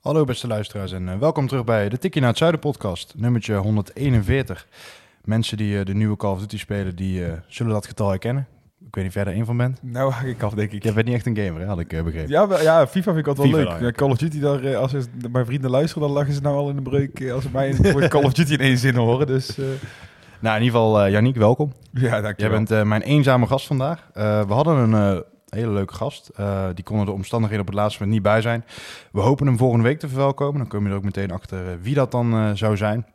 Hallo beste luisteraars en eh, welkom terug bij de Tikkie naar het Zuiden podcast, nummertje 141. Mensen die eh, de nieuwe Call of Duty spelen, die eh, zullen dat getal herkennen. Ik weet niet of jij er één van bent. Nou, hak ik af, denk ik. Jij bent niet echt een gamer, hè? had ik begrepen. Ja, maar- ja, FIFA vind ik altijd wel FIFA leuk. Ja, Call of Duty, daar, als mijn vrienden luisteren, dan lachen ze nou al in de breuk als ze mij in Call of Duty in één zin horen. Dus Nou, in ieder geval, Yannick, welkom. ja, dankjewel. Jij bent mijn eenzame gast vandaag. We hadden een eh, hele leuke gast. Eh, die kon er de omstandigheden op het laatste moment niet bij zijn. We hopen hem volgende week te verwelkomen. Dan kom je er ook meteen achter eh, wie dat dan eh, zou zijn.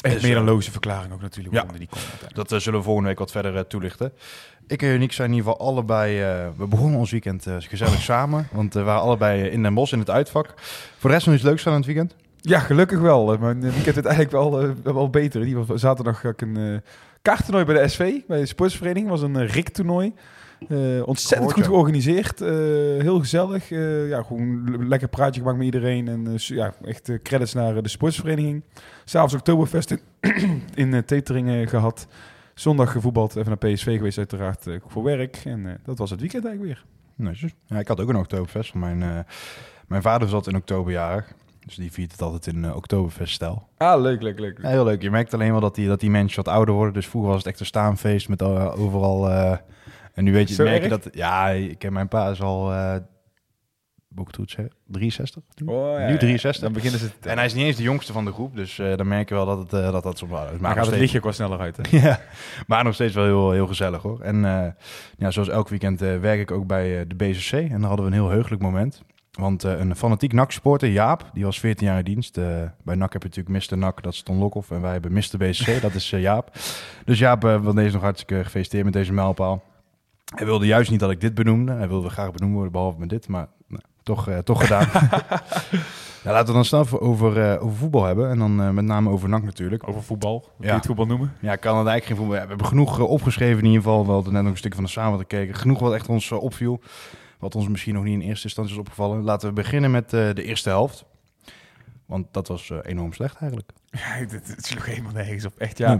Echt meer een logische verklaring ook natuurlijk. ja. die komt. Dat zullen we volgende week wat verder toelichten. Ik en Yannick zijn in ieder geval allebei... we begonnen ons weekend gezellig samen. Want we waren allebei in Den Bosch in het uitvak. Voor de rest nog iets leuks aan het weekend? Ja, gelukkig wel. Mijn weekend werd eigenlijk wel, wel beter. In ieder geval zaterdag had ik een kaarttoernooi bij de SV, bij de sportsvereniging. was een uh, RIK-toernooi. Eh, ontzettend goed georganiseerd. eh, heel gezellig. eh, ja, gewoon een lekker praatje gemaakt met iedereen. En ja, echt credits naar de sportsvereniging. S'avonds Oktoberfest in, in Teteringen gehad. Zondag gevoetbald, even naar PSV geweest uiteraard voor werk. En dat was het weekend eigenlijk weer. Netjes. Ja, ik had ook een Oktoberfest. Want mijn, mijn vader zat in oktoberjarig. Dus die viert het altijd in uh, Oktoberfest-stijl. Ah, leuk, leuk, leuk. Ja, heel leuk. Je merkt alleen wel dat die, dat die mensen wat ouder worden. Dus vroeger was het echt een staanfeest met overal... en nu weet je, merk je dat... Ja, ik ken mijn pa is al... het goed zeggen? 63? Oh, ja, nu ja. 63. Dan beginnen ze En hij is niet eens de jongste van de groep. Dus eh, dan merk je wel dat het, eh, dat, dat soms wel is. Maar Maar gaat het steeds- lichtje ook wel sneller uit, hè? ja, maar nog steeds wel heel, heel gezellig hoor. En eh, ja, zoals elk weekend werk ik ook bij de BCC. En daar hadden we een heel heugelijk moment. Want een fanatiek NAC-supporter, Jaap, die was 14 jaar in dienst. Bij NAC heb je natuurlijk Mr. NAC, dat is Ton Lokhoff. En wij hebben Mr. BCC, dat is Jaap. Dus Jaap uh, wil deze nog hartstikke gefeliciteerd met deze mijlpaal. Hij wilde juist niet dat ik dit benoemde. Hij wilde graag benoemd worden, behalve met dit. Maar nou, toch, uh, toch gedaan. nou, laten we dan snel over, uh, over voetbal hebben. En dan uh, met name over NAC natuurlijk. Over voetbal, hoe Ja. je het voetbal noemen? Ja, ik kan het eigenlijk geen voetbal. Ja, we hebben genoeg opgeschreven in ieder geval. We hadden net nog een stukje van de samen gekeken. Genoeg wat echt ons opviel. Wat ons misschien nog niet in eerste instantie is opgevallen. Laten we beginnen met de eerste helft. Want dat was enorm slecht eigenlijk. Ja, het, het sloeg helemaal nergens op. Echt, ja.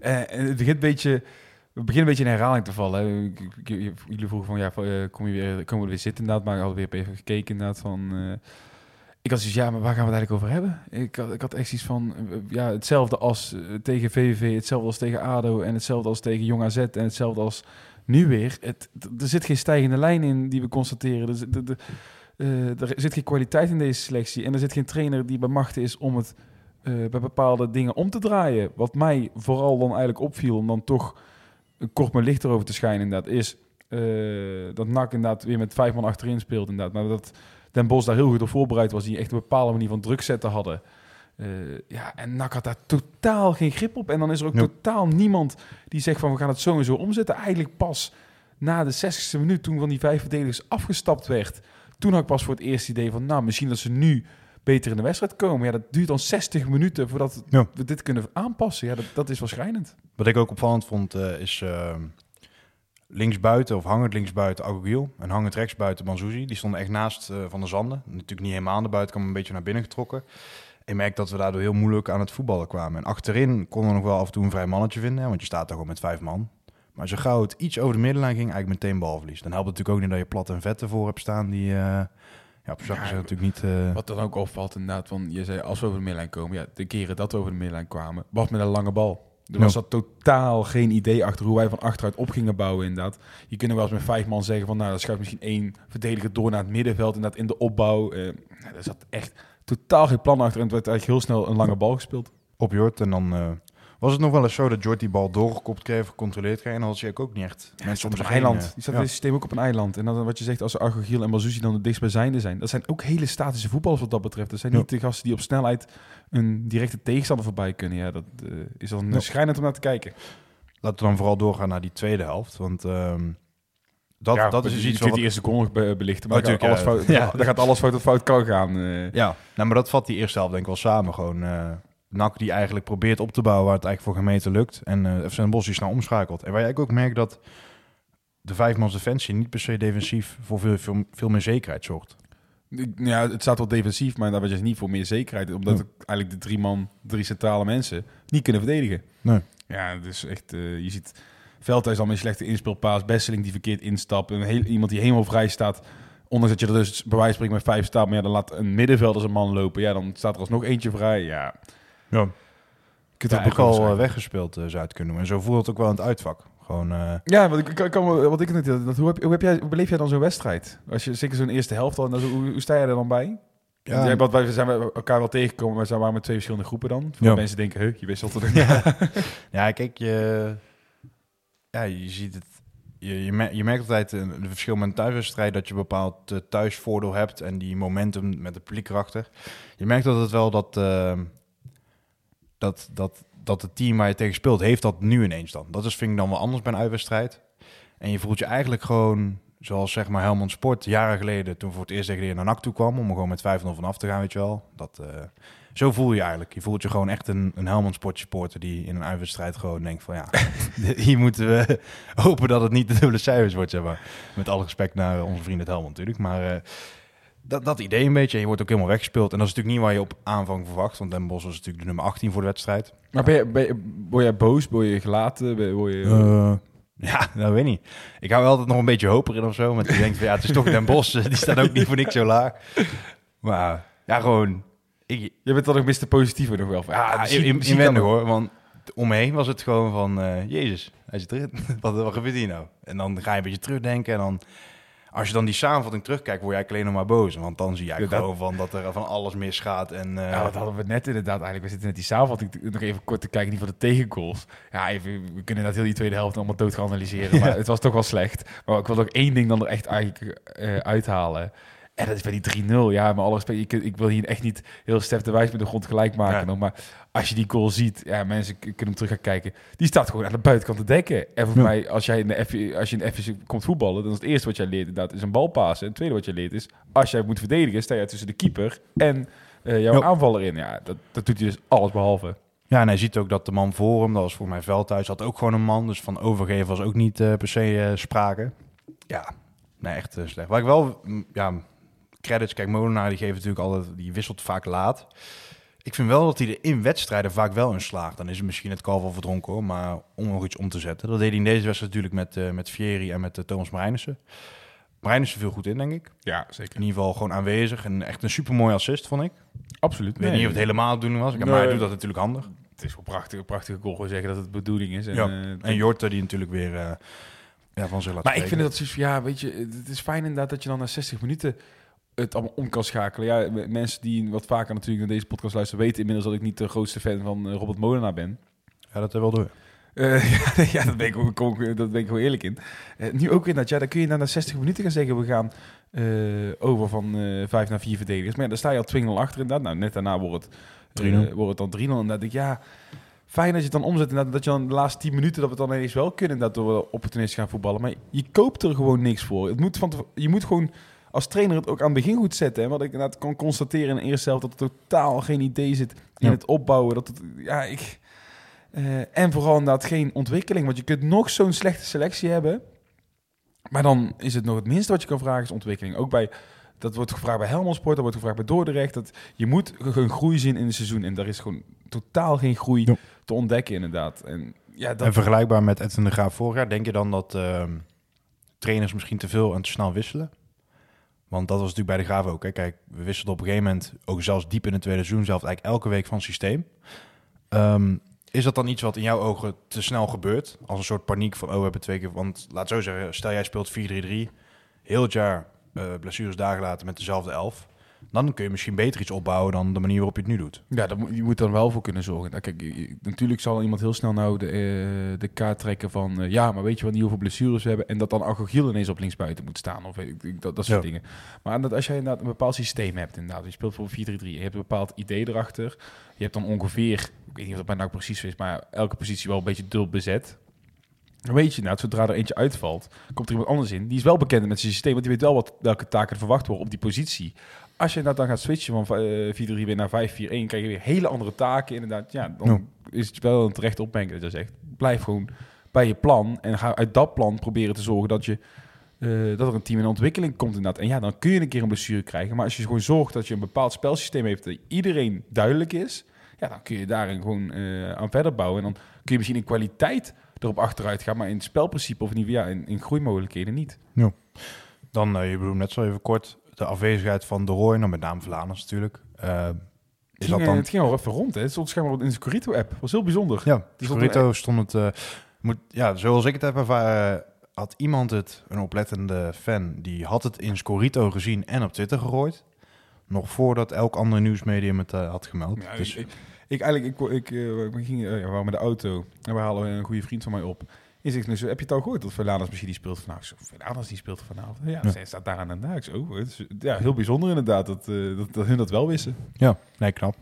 Het begint een beetje... We beginnen een beetje in herhaling te vallen. Jullie vroegen van, ja, eh, kom je weer, komen we weer zitten inderdaad? Maar ik had weer even gekeken inderdaad van... eh, ik had zoiets, ja, maar waar gaan we het eigenlijk over hebben? Ik had, ik had echt iets van, eh, ja, hetzelfde als tegen VVV, hetzelfde als tegen ADO... en hetzelfde als tegen Jong AZ en hetzelfde als nu weer. Er zit geen stijgende lijn in die we constateren. Er, zit- er zit geen kwaliteit in deze selectie. En er zit geen trainer die bij macht is om het bij bepaalde dingen om te draaien. Wat mij vooral dan eigenlijk opviel, om dan toch kort maar licht erover te schijnen, inderdaad, is eh, dat NAC inderdaad weer met vijf man achterin speelt. Inderdaad. Maar dat Den Bos daar heel goed op voorbereid was, die echt een bepaalde manier van druk zetten hadden. Eh, ja, en NAC had daar totaal geen grip op. En dan is er ook totaal niemand die zegt van we gaan het zo en zo omzetten. Eigenlijk pas na de 60ste minuut, toen van die vijf verdedigers afgestapt werd, toen had ik pas voor het eerst idee van, nou, misschien dat ze nu beter in de wedstrijd komen. Ja, dat duurt dan 60 minuten voordat Ja. we dit kunnen aanpassen. Ja, dat, dat is wel schrijnend. Wat ik ook opvallend vond eh, is uh, linksbuiten of hangend linksbuiten Agogiel en hangend rechtsbuiten Banzuzi. Die stonden echt naast uh, Van der Zanden. Natuurlijk niet helemaal aan de buitenkant, een beetje naar binnen getrokken. Ik merk dat we daardoor heel moeilijk aan het voetballen kwamen. En achterin konden we nog wel af en toe een vrij mannetje vinden, hè, want je staat daar gewoon met vijf man. Maar zo gauw het iets over de middenlijn ging, eigenlijk meteen balverlies. Dan helpt het natuurlijk ook niet dat je plat en vet ervoor hebt staan die... Ja, op zak Ja, is natuurlijk niet... Uh... Wat dan ook opvalt inderdaad, van je zei als we over de middenlijn komen, ja, de keren dat we over de middenlijn kwamen, was met een lange bal. Er was dat totaal geen idee achter hoe wij van achteruit op gingen bouwen inderdaad. Je kunt wel eens met vijf man zeggen van, nou, dan schuift misschien één verdediger door naar het middenveld inderdaad in de opbouw. Eh nou, er zat echt totaal geen plan achter en het werd eigenlijk heel snel een lange bal gespeeld. op Jort. En dan uh, was het nog wel eens zo dat Jort die bal doorgekopt kreeg, gecontroleerd kreeg. En dan had je ook niet echt Ja, mensen op een eiland. eh, Die staat ja. in het systeem ook op een eiland. En dan wat je zegt, als Argogiel en Bazuzi dan de dichtstbijzijnde zijn. Dat zijn ook hele statische voetballers wat dat betreft. Dat zijn Ja. niet de gasten die op snelheid een directe tegenstander voorbij kunnen. Ja, dat eh, is dan Ja. schrijnend om naar te kijken. Laten we dan vooral doorgaan naar die tweede helft. Want ehm, dat, ja, dat is dus iets wat... die eerste goal nog be- belichten, maar gaat alles, tuurlijk, fout, ja. dan gaat alles fout of fout kan gaan. eh. Ja, nou, maar dat vat die eerste helft denk ik wel samen. Gewoon NAC die eigenlijk probeert op te bouwen waar het eigenlijk voor gemeten lukt. En eh FC Den Bosch snel omschakelt. En waar jij ook merkt dat de vijfmans defensie niet per se defensief voor veel, veel, veel meer zekerheid zorgt. Ik- Ja, het staat wel defensief, maar daar was je niet voor meer zekerheid. Omdat eigenlijk de drie man, drie centrale mensen niet kunnen verdedigen. Nee. Ja, dus echt, eh, je ziet Veldhuis al met een slechte inspeelpaas. Besseling die verkeerd instapt. Een heel, iemand die helemaal vrij staat. Ondanks dat je er dus bij wijze van met vijf staat. Maar ja, dan laat een middenvelder zijn man lopen. Ja, dan staat er alsnog eentje vrij. Ja, Ja, kunt ja er ook al eh, zijn. weggespeeld eh, zou je het kunnen doen. En zo voelt het ook wel in het uitvak. Gewoon, eh, Ja, wat ik, ik kan, wat ik net dat, hoe, heb, hoe, heb jij, hoe beleef jij dan zo'n wedstrijd? Als je zeker zo'n eerste helft al, en dan hoe, hoe sta je er dan bij? Ja. Ja, want wij zijn we elkaar wel tegengekomen, maar zijn waren met twee verschillende groepen dan. Voor Ja. mensen denken, huh, je wisselt er Ja. ja, kijk, je, ja, je ziet het. Je, je, mer- je merkt altijd een, een verschil met een thuiswedstrijd dat je een bepaald thuisvoordeel hebt en die momentum met de publiek erachter. Je merkt dat het wel dat, dat, dat, dat het team waar je tegen speelt, heeft dat nu ineens dan. Dat is, vind ik dan wel anders bij een uitwedstrijd. En je voelt je eigenlijk gewoon, zoals zeg maar Helmond Sport jaren geleden, toen voor het eerst tegen de naar NAC toe kwam, om er gewoon met 5-0 vanaf te gaan, weet je wel. Dat, eh, zo voel je eigenlijk. Je voelt je gewoon echt een, een Helmond Sport supporter die in een uitwedstrijd gewoon denkt van ja, hier moeten we hopen dat het niet de dubbele cijfers wordt, zeg maar. Met alle respect naar onze vriend het Helmond natuurlijk, maar eh, dat, dat idee een beetje. Je wordt ook helemaal weggespeeld en dat is natuurlijk niet waar je op aanvang verwacht, want Den Bosch was natuurlijk de nummer 18 voor de wedstrijd. Maar ben je, ben je- word jij boos? Word je gelaten? Ben, word je, Eh, ja, dat weet ik niet. Ik hou altijd nog een beetje hoop erin of zo. Want je denkt van ja, het is toch Den Bosch. Die staat ook niet voor niks zo laag. Maar ja, gewoon... Ik, je bent dan ook Mr. Positieve nog wel. van, Ja, ja, misschien- in, kan- hoor. Want om me heen was het gewoon van... eh, Jezus, hij zit erin. wat, wat gebeurt hier nou? En dan ga je een beetje terugdenken. En dan... Als je dan die samenvatting terugkijkt, word eigenlijk alleen nog maar boos. Want dan zie eigenlijk Ja, dat- gewoon van dat er van alles misgaat. En, eh, Ja, dat hadden we net inderdaad eigenlijk. We zitten net die samenvatting nog even kort te kijken, niet voor de tegengoals. Ja, even, we kunnen dat heel die tweede helft allemaal dood gaan analyseren. Maar het was toch wel slecht. Maar ik wil ook één ding dan er echt eigenlijk eh, uithalen. En dat is bij die 3-0. Ja, maar alle respect. Ik, ik wil hier echt niet heel Stef de Wijs met de grond gelijk maken. Ja. nog, Maar als je die goal ziet, ja, mensen kunnen hem terug gaan kijken. Die staat gewoon aan de buitenkant te dekken. En voor Ja. mij, als jij in de F, als je in de F komt voetballen, dan is het eerste wat jij leert inderdaad is een bal passen. En het tweede wat je leert is, als jij moet verdedigen, sta je tussen de keeper en eh, jouw Ja. aanvaller in. Ja, dat, dat doet hij dus alles behalve. Ja, en hij ziet ook dat de man voor hem, dat was voor mij Veldhuis, had ook gewoon een man. Dus van overgeven was ook niet eh, per se eh, sprake. Ja, nee, echt slecht. Waar ik wel, mm, ja, credits, kijk, Molenaar die geeft natuurlijk altijd, die wisselt vaak laat. Ik vind wel dat hij er in wedstrijden vaak wel in slaagt. Dan is het misschien het kalf al verdronken hoor, maar om nog iets om te zetten. Dat deed hij in deze wedstrijd natuurlijk met, eh met Fieri en met eh, Thomas Marijnissen. Marijnissen viel goed in, denk ik. Ja, zeker. In ieder geval gewoon aanwezig en echt een supermooi assist, vond ik. Absoluut. Ik weet niet of het helemaal doen was, maar Nee. hij doet dat natuurlijk handig. Het is wel prachtig, een prachtige goal. Gewoon zeggen dat het de bedoeling is. En, Ja, eh, En Jorte die natuurlijk weer ja, van zich laat maar ik vind dat zoiets ja, weet je, het is fijn inderdaad dat je dan na 60 minuten het allemaal om kan schakelen. Ja, mensen die wat vaker natuurlijk naar deze podcast luisteren, weten inmiddels dat ik niet de grootste fan van eh, Robert Molenaar ben. Ja, dat wel door. Eh, ja, dat ben ik, ook- dat ben ik gewoon eerlijk in. Eh, nu ook inderdaad, ja, dan kun je na na 60 minuten gaan zeggen, we gaan over van eh 5 naar 4 verdedigers. Maar ja, dan sta je al 2-0 achter inderdaad. Nou, net daarna wordt het, 3-0. wordt het dan 3-0. En dan denk ik, ja, fijn dat je het dan omzet. Inderdaad, dat je dan de laatste 10 minuten, dat we het dan ineens wel kunnen, dat we opportunistisch gaan voetballen. Maar je koopt er gewoon niks voor. Het moet van je moet gewoon als trainer het ook aan het begin goed zetten. En wat ik inderdaad kan constateren in de eerste helft, dat er totaal geen idee zit in Ja. het opbouwen. Dat het, ja, ik... eh, en vooral inderdaad geen ontwikkeling. Want je kunt nog zo'n slechte selectie hebben. Maar dan is het nog het minste wat je kan vragen is ontwikkeling. Ook bij, dat wordt gevraagd bij Helmond Sport, dat wordt gevraagd bij Dordrecht. Dat je moet een groei zien in het seizoen. En daar is gewoon totaal geen groei Ja. te ontdekken inderdaad. En ja, dat, En vergelijkbaar met Edwin de Graaf vorig jaar, denk je dan dat ehm, trainers misschien te veel en te snel wisselen? Want dat was natuurlijk bij de Graaf ook. Kijk, we wisselden op een gegeven moment, ook zelfs diep in het tweede seizoen, zelf eigenlijk elke week van systeem. Ehm, is dat dan iets wat in jouw ogen te snel gebeurt? Als een soort paniek van, oh, we hebben twee keer... Want laat zo zeggen, stel jij speelt 4-3-3, heel het jaar eh, blessures dagen later met dezelfde elf. Dan kun je misschien beter iets opbouwen dan de manier waarop je het nu doet. Ja, moet, je moet dan wel voor kunnen zorgen. Nou, kijk, je- natuurlijk zal iemand heel snel nou de, eh, de kaart trekken van... eh, ja, maar weet je wat, niet hoeveel blessures we hebben... en dat dan Agogiel ineens op linksbuiten moet staan. Of weet ik, ik- dat, dat soort Ja. dingen. Maar dat als jij inderdaad een bepaald systeem hebt... inderdaad, je speelt voor 4-3-3... je hebt een bepaald idee erachter... je hebt dan ongeveer... ik weet niet of dat bij nou precies is... maar elke positie wel een beetje dubbel bezet... Dan weet je nou, zodra er eentje uitvalt, komt er iemand anders in. Die is wel bekend met zijn systeem, want die weet wel wat, welke taken er verwacht worden op die positie. Als je dat dan gaat switchen van eh 4-3 weer naar 5-4-1, krijg je weer hele andere taken. Inderdaad, ja, dan Ja. is het wel een terecht opmerking dat je zegt. Blijf gewoon bij je plan en ga uit dat plan proberen te zorgen dat je eh, dat er een team in ontwikkeling komt inderdaad. En ja, dan kun je een keer een blessure krijgen. Maar als je gewoon zorgt dat je een bepaald spelsysteem heeft dat iedereen duidelijk is, ja, dan kun je daarin gewoon eh, aan verder bouwen. En dan kun je misschien in kwaliteit erop achteruit gaan, maar in het spelprincipe of in, ieder- ja, in, in groeimogelijkheden niet. Dan, eh, je bedoelt net zo even kort, de afwezigheid van De Roy, nou met name Vlaanders natuurlijk. Eh, Het is ging, dat eh, dan... het ging al even rond. Hè. Het stond schijnbal in de Scorito-app. Dat was heel bijzonder. Ja, Die stond Scorito stond het... eh, moet, ja, zoals ik het heb ervaren, had iemand het, een oplettende fan, die had het in Scorito gezien en op Twitter gegooid. Nog voordat elk ander nieuwsmedium het had gemeld. Ja, dus, ik, ik, eigenlijk, ik, ik, we gingen, eh, ja, we waren met de auto en we halen een goede vriend van mij op. Is ik, dus, heb je het al gehoord dat Verlanas misschien die speelt vanavond? Ik zo, Verlanas die speelt vanavond. Ja, Ja. zij staat daar aan de naak. Zo, Oh, het is ja, heel bijzonder inderdaad dat, eh, dat, dat hun dat wel wisten. ja, nee, knap.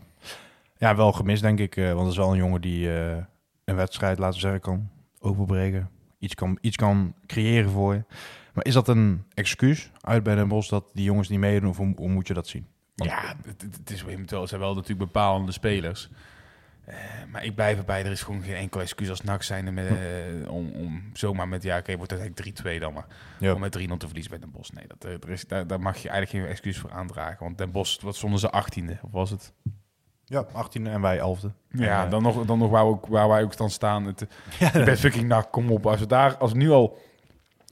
Ja, wel gemist denk ik, eh, want het is wel een jongen die eh, een wedstrijd, laten we zeggen, kan openbreken. Iets kan, iets kan creëren voor je. Maar is dat een excuus uit bij Den Bosch dat die jongens niet meedoen of hoe, hoe moet je dat zien? Want- Ja, het, het- is het zijn wel natuurlijk bepalende spelers. Eh, maar ik blijf erbij, er is gewoon geen enkel excuus als NAC zijn met, eh, om, om zomaar met, ja oké, wordt het eigenlijk 3-2 dan maar. Ja. Om met 3-0 te verliezen bij Den Bosch. Nee, dat, eh, er is, daar, daar mag je eigenlijk geen excuus voor aandragen. Want Den Bosch, wat stonden ze 18e, of was het? Ja, 18e en wij 11e. Ja, En, dan nog, dan nog waar, we ook, waar wij ook dan staan. Het, ben fucking NAC, kom op. Als we daar, als we nu al,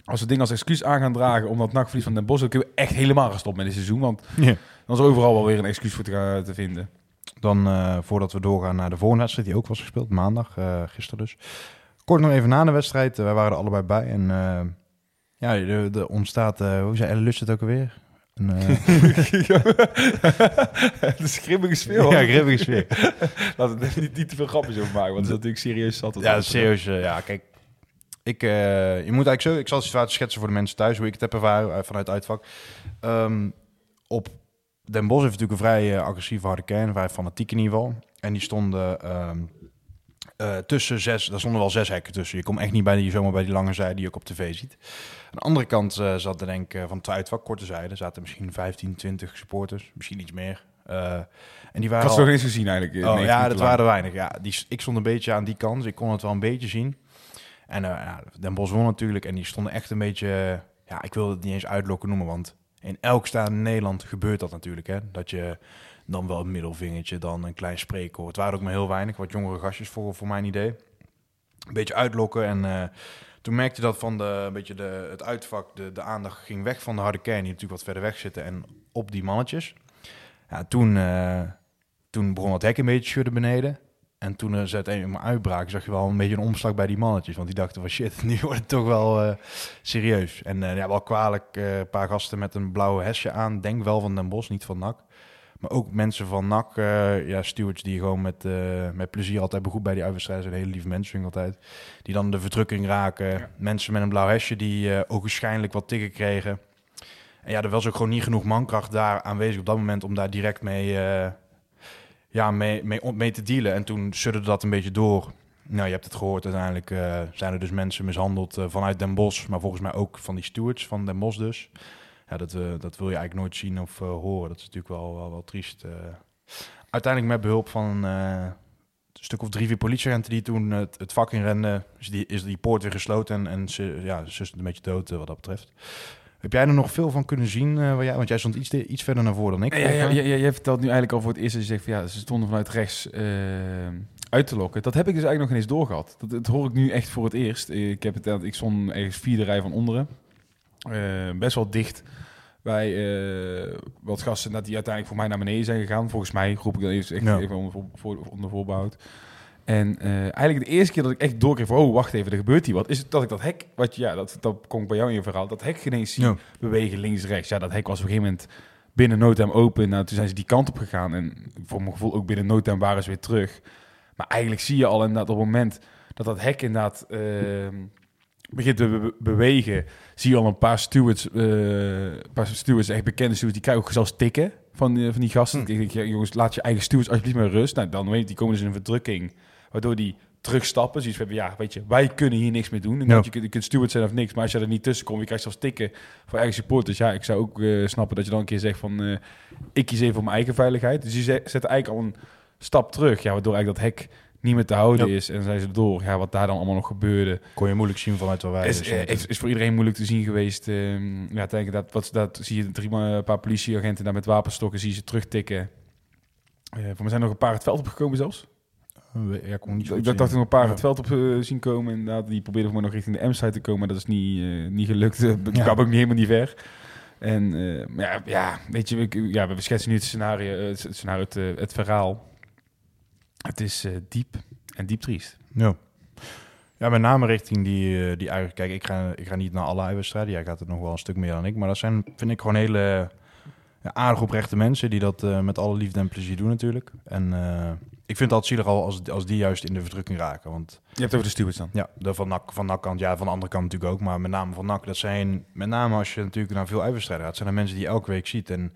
als we dingen als excuus aan gaan dragen omdat NAC verliest van Den Bosch, dan kunnen we echt helemaal gaan stoppen met dit seizoen. Want Ja. dan is overal wel weer een excuus voor te, te vinden. Dan, eh, voordat we doorgaan naar de volgende wedstrijd, die ook was gespeeld, maandag, eh, gisteren dus. Kort nog even na de wedstrijd, eh, wij waren er allebei bij. En ja, er, er ontstaat, hoe zei Elle Lust het ook alweer? Een, Het is grimmige sfeer. ja, grimmige sfeer. Laten we niet, niet te veel grapjes over maken, want het is natuurlijk serieus zat. het Ja, serieus. ja, kijk. Ik, je moet eigenlijk zo... Ik zal de situatie schetsen voor de mensen thuis, hoe ik het heb ervaren vanuit het uitvak. Ehm, op Den Bosch heeft natuurlijk een vrij eh, agressieve harde kern, vrij fanatiek in ieder geval. En die stonden ehm, eh, tussen zes... Daar stonden wel zes hekken tussen. Je komt echt niet bij die, zomaar bij die lange zijde die je ook op tv ziet. Aan de andere kant eh, zat er denk ik van het uitvak, korte zijde, zaten misschien 15, 20 supporters. Misschien iets meer. Eh, en die Ik waren had al- nog eens gezien eigenlijk. Oh, 90 ja, dat waren er weinig. Ja, die, ik stond een beetje aan die kant, dus ik kon het wel een beetje zien. En ja, Den Bosch won natuurlijk en die stonden echt een beetje... Ja, ik wil het niet eens uitlokken noemen, want in elk staat in Nederland gebeurt dat natuurlijk. Hè? Dat je dan wel een middelvingertje, dan een klein spreekwoord. Het waren ook maar heel weinig, wat jongere gastjes voor, voor mijn idee. Een beetje uitlokken en... eh, toen merkte dat van de, beetje de, het uitvak, de, de aandacht ging weg van de harde kern, die natuurlijk wat verder weg zitten, en op die mannetjes. Ja, toen, eh, toen begon het hek een beetje schudden beneden. En toen er zet een maar uitbraak, zag je wel een beetje een omslag bij die mannetjes. Want die dachten van shit, nu wordt het toch wel eh, serieus. En eh, ja, wel kwalijk, eh, een paar gasten met een blauwe hesje aan. Denk wel van Den Bos, niet van NAC. Maar ook mensen van NAC, ja, stewards die gewoon met, met plezier altijd begoed bij die uitwedstrijden. zijn hele lieve mensen altijd. Die dan de verdrukking raken. Mensen met een blauw hesje die ook waarschijnlijk wat tikken kregen. En ja, er was ook gewoon niet genoeg mankracht daar aanwezig op dat moment om daar direct mee, ja, mee, te dealen. En toen sudderde dat een beetje door. Nou, je hebt het gehoord, uiteindelijk eh, zijn er dus mensen mishandeld eh, vanuit Den Bosch, maar volgens mij ook van die stewards van Den Bosch dus. Ja, dat, eh, dat wil je eigenlijk nooit zien of horen. Dat is natuurlijk wel, wel, triest. uiteindelijk met behulp van een stuk of drie, vier politieagenten die toen het, het vak inrenden, is die, is die poort weer gesloten en, en ze, ja, ze een beetje dood wat dat betreft. Heb jij er nog veel van kunnen zien? eh, waar jij, want jij stond iets, te- iets verder naar voren dan ik. Ja, ja, ja, jij vertelt nu eigenlijk al voor het eerst dat je zegt van ja, ze stonden vanuit rechts eh, uit te lokken. Dat heb ik dus eigenlijk nog geen eens doorgehad. Dat, dat hoor ik nu echt voor het eerst. Ik, heb het, ik stond ergens vierde rij van onderen. Eh, best wel dicht bij eh, wat gasten dat die uiteindelijk voor mij naar beneden zijn gegaan. Volgens mij groep ik dat even, echt Ja. even onder, voor, voor- onder voorbehoud. En eh, eigenlijk de eerste keer dat ik echt doorkreeg van, oh, wacht even, er gebeurt hier wat, is het dat ik dat hek, wat ja, dat, dat kom ik bij jou in je verhaal, dat hek ineens bewegen links-rechts. Ja, dat hek was op een gegeven moment binnen no time open. Nou, toen zijn ze die kant op gegaan en voor mijn gevoel ook binnen no time waren ze weer terug. Maar eigenlijk zie je al inderdaad op het moment dat dat hek inderdaad ehm, begint te be- bewegen, zie je al een paar stewards, eh, een paar stewards, echt bekende stewards, die krijgen ook zelfs tikken van die, van die gasten. Hm. Ik denk, ja, jongens, laat je eigen stewards alsjeblieft maar rust. Nou, dan weet je, die komen dus in een verdrukking, waardoor die terugstappen. Zoiets van, ja, weet je, wij kunnen hier niks meer doen. En Ja. dat je, kunt- je kunt steward zijn of niks, maar als je er niet tussen komt, je krijgt zelfs tikken voor eigen supporters. Ja, ik zou ook eh, snappen dat je dan een keer zegt van, eh, ik kies even voor mijn eigen veiligheid. Dus je zet zet eigenlijk al een stap terug, ja, waardoor eigenlijk dat hek niet meer te houden Ja. is. En zijn ze door, ja, wat daar dan allemaal nog gebeurde. Kon je moeilijk zien vanuit waar wij Is, zaten. is, is voor iedereen moeilijk te zien geweest. ehm ja, denk dat, wat, dat zie je drie, een paar politieagenten daar met wapenstokken, zie je ze terugtikken. Eh voor mij zijn nog een paar het veld opgekomen zelfs. Ja, kon niet zo Ik dacht zien. nog een paar Ja. het veld op eh, zien komen. Inderdaad, die probeerden voor mij nog richting de M-site te komen. Maar dat is niet, eh, niet gelukt. Dat Ja. kwam ook niet helemaal niet ver. En eh, maar ja, ja, weet je, we, ja, we schetsen nu het scenario, het, scenario het, het verhaal. Het is diep en diep triest. Ja. Ja, met name richting die, die eigen... Kijk, ik ga, ik ga niet naar alle uitwedstrijden. Jij gaat het nog wel een stuk meer dan ik. Maar dat zijn, vind ik, gewoon hele ja, aardig oprechte mensen... die dat met alle liefde en plezier doen natuurlijk. En ik vind het altijd zielig al als, als die juist in de verdrukking raken. Want Je hebt het over de stewards dan. ja, de van NAC, van NAC kant, ja, van de andere kant natuurlijk ook. Maar met name van NAC, dat zijn... Met name als je natuurlijk naar veel uitwedstrijden gaat... zijn er mensen die je elke week ziet. En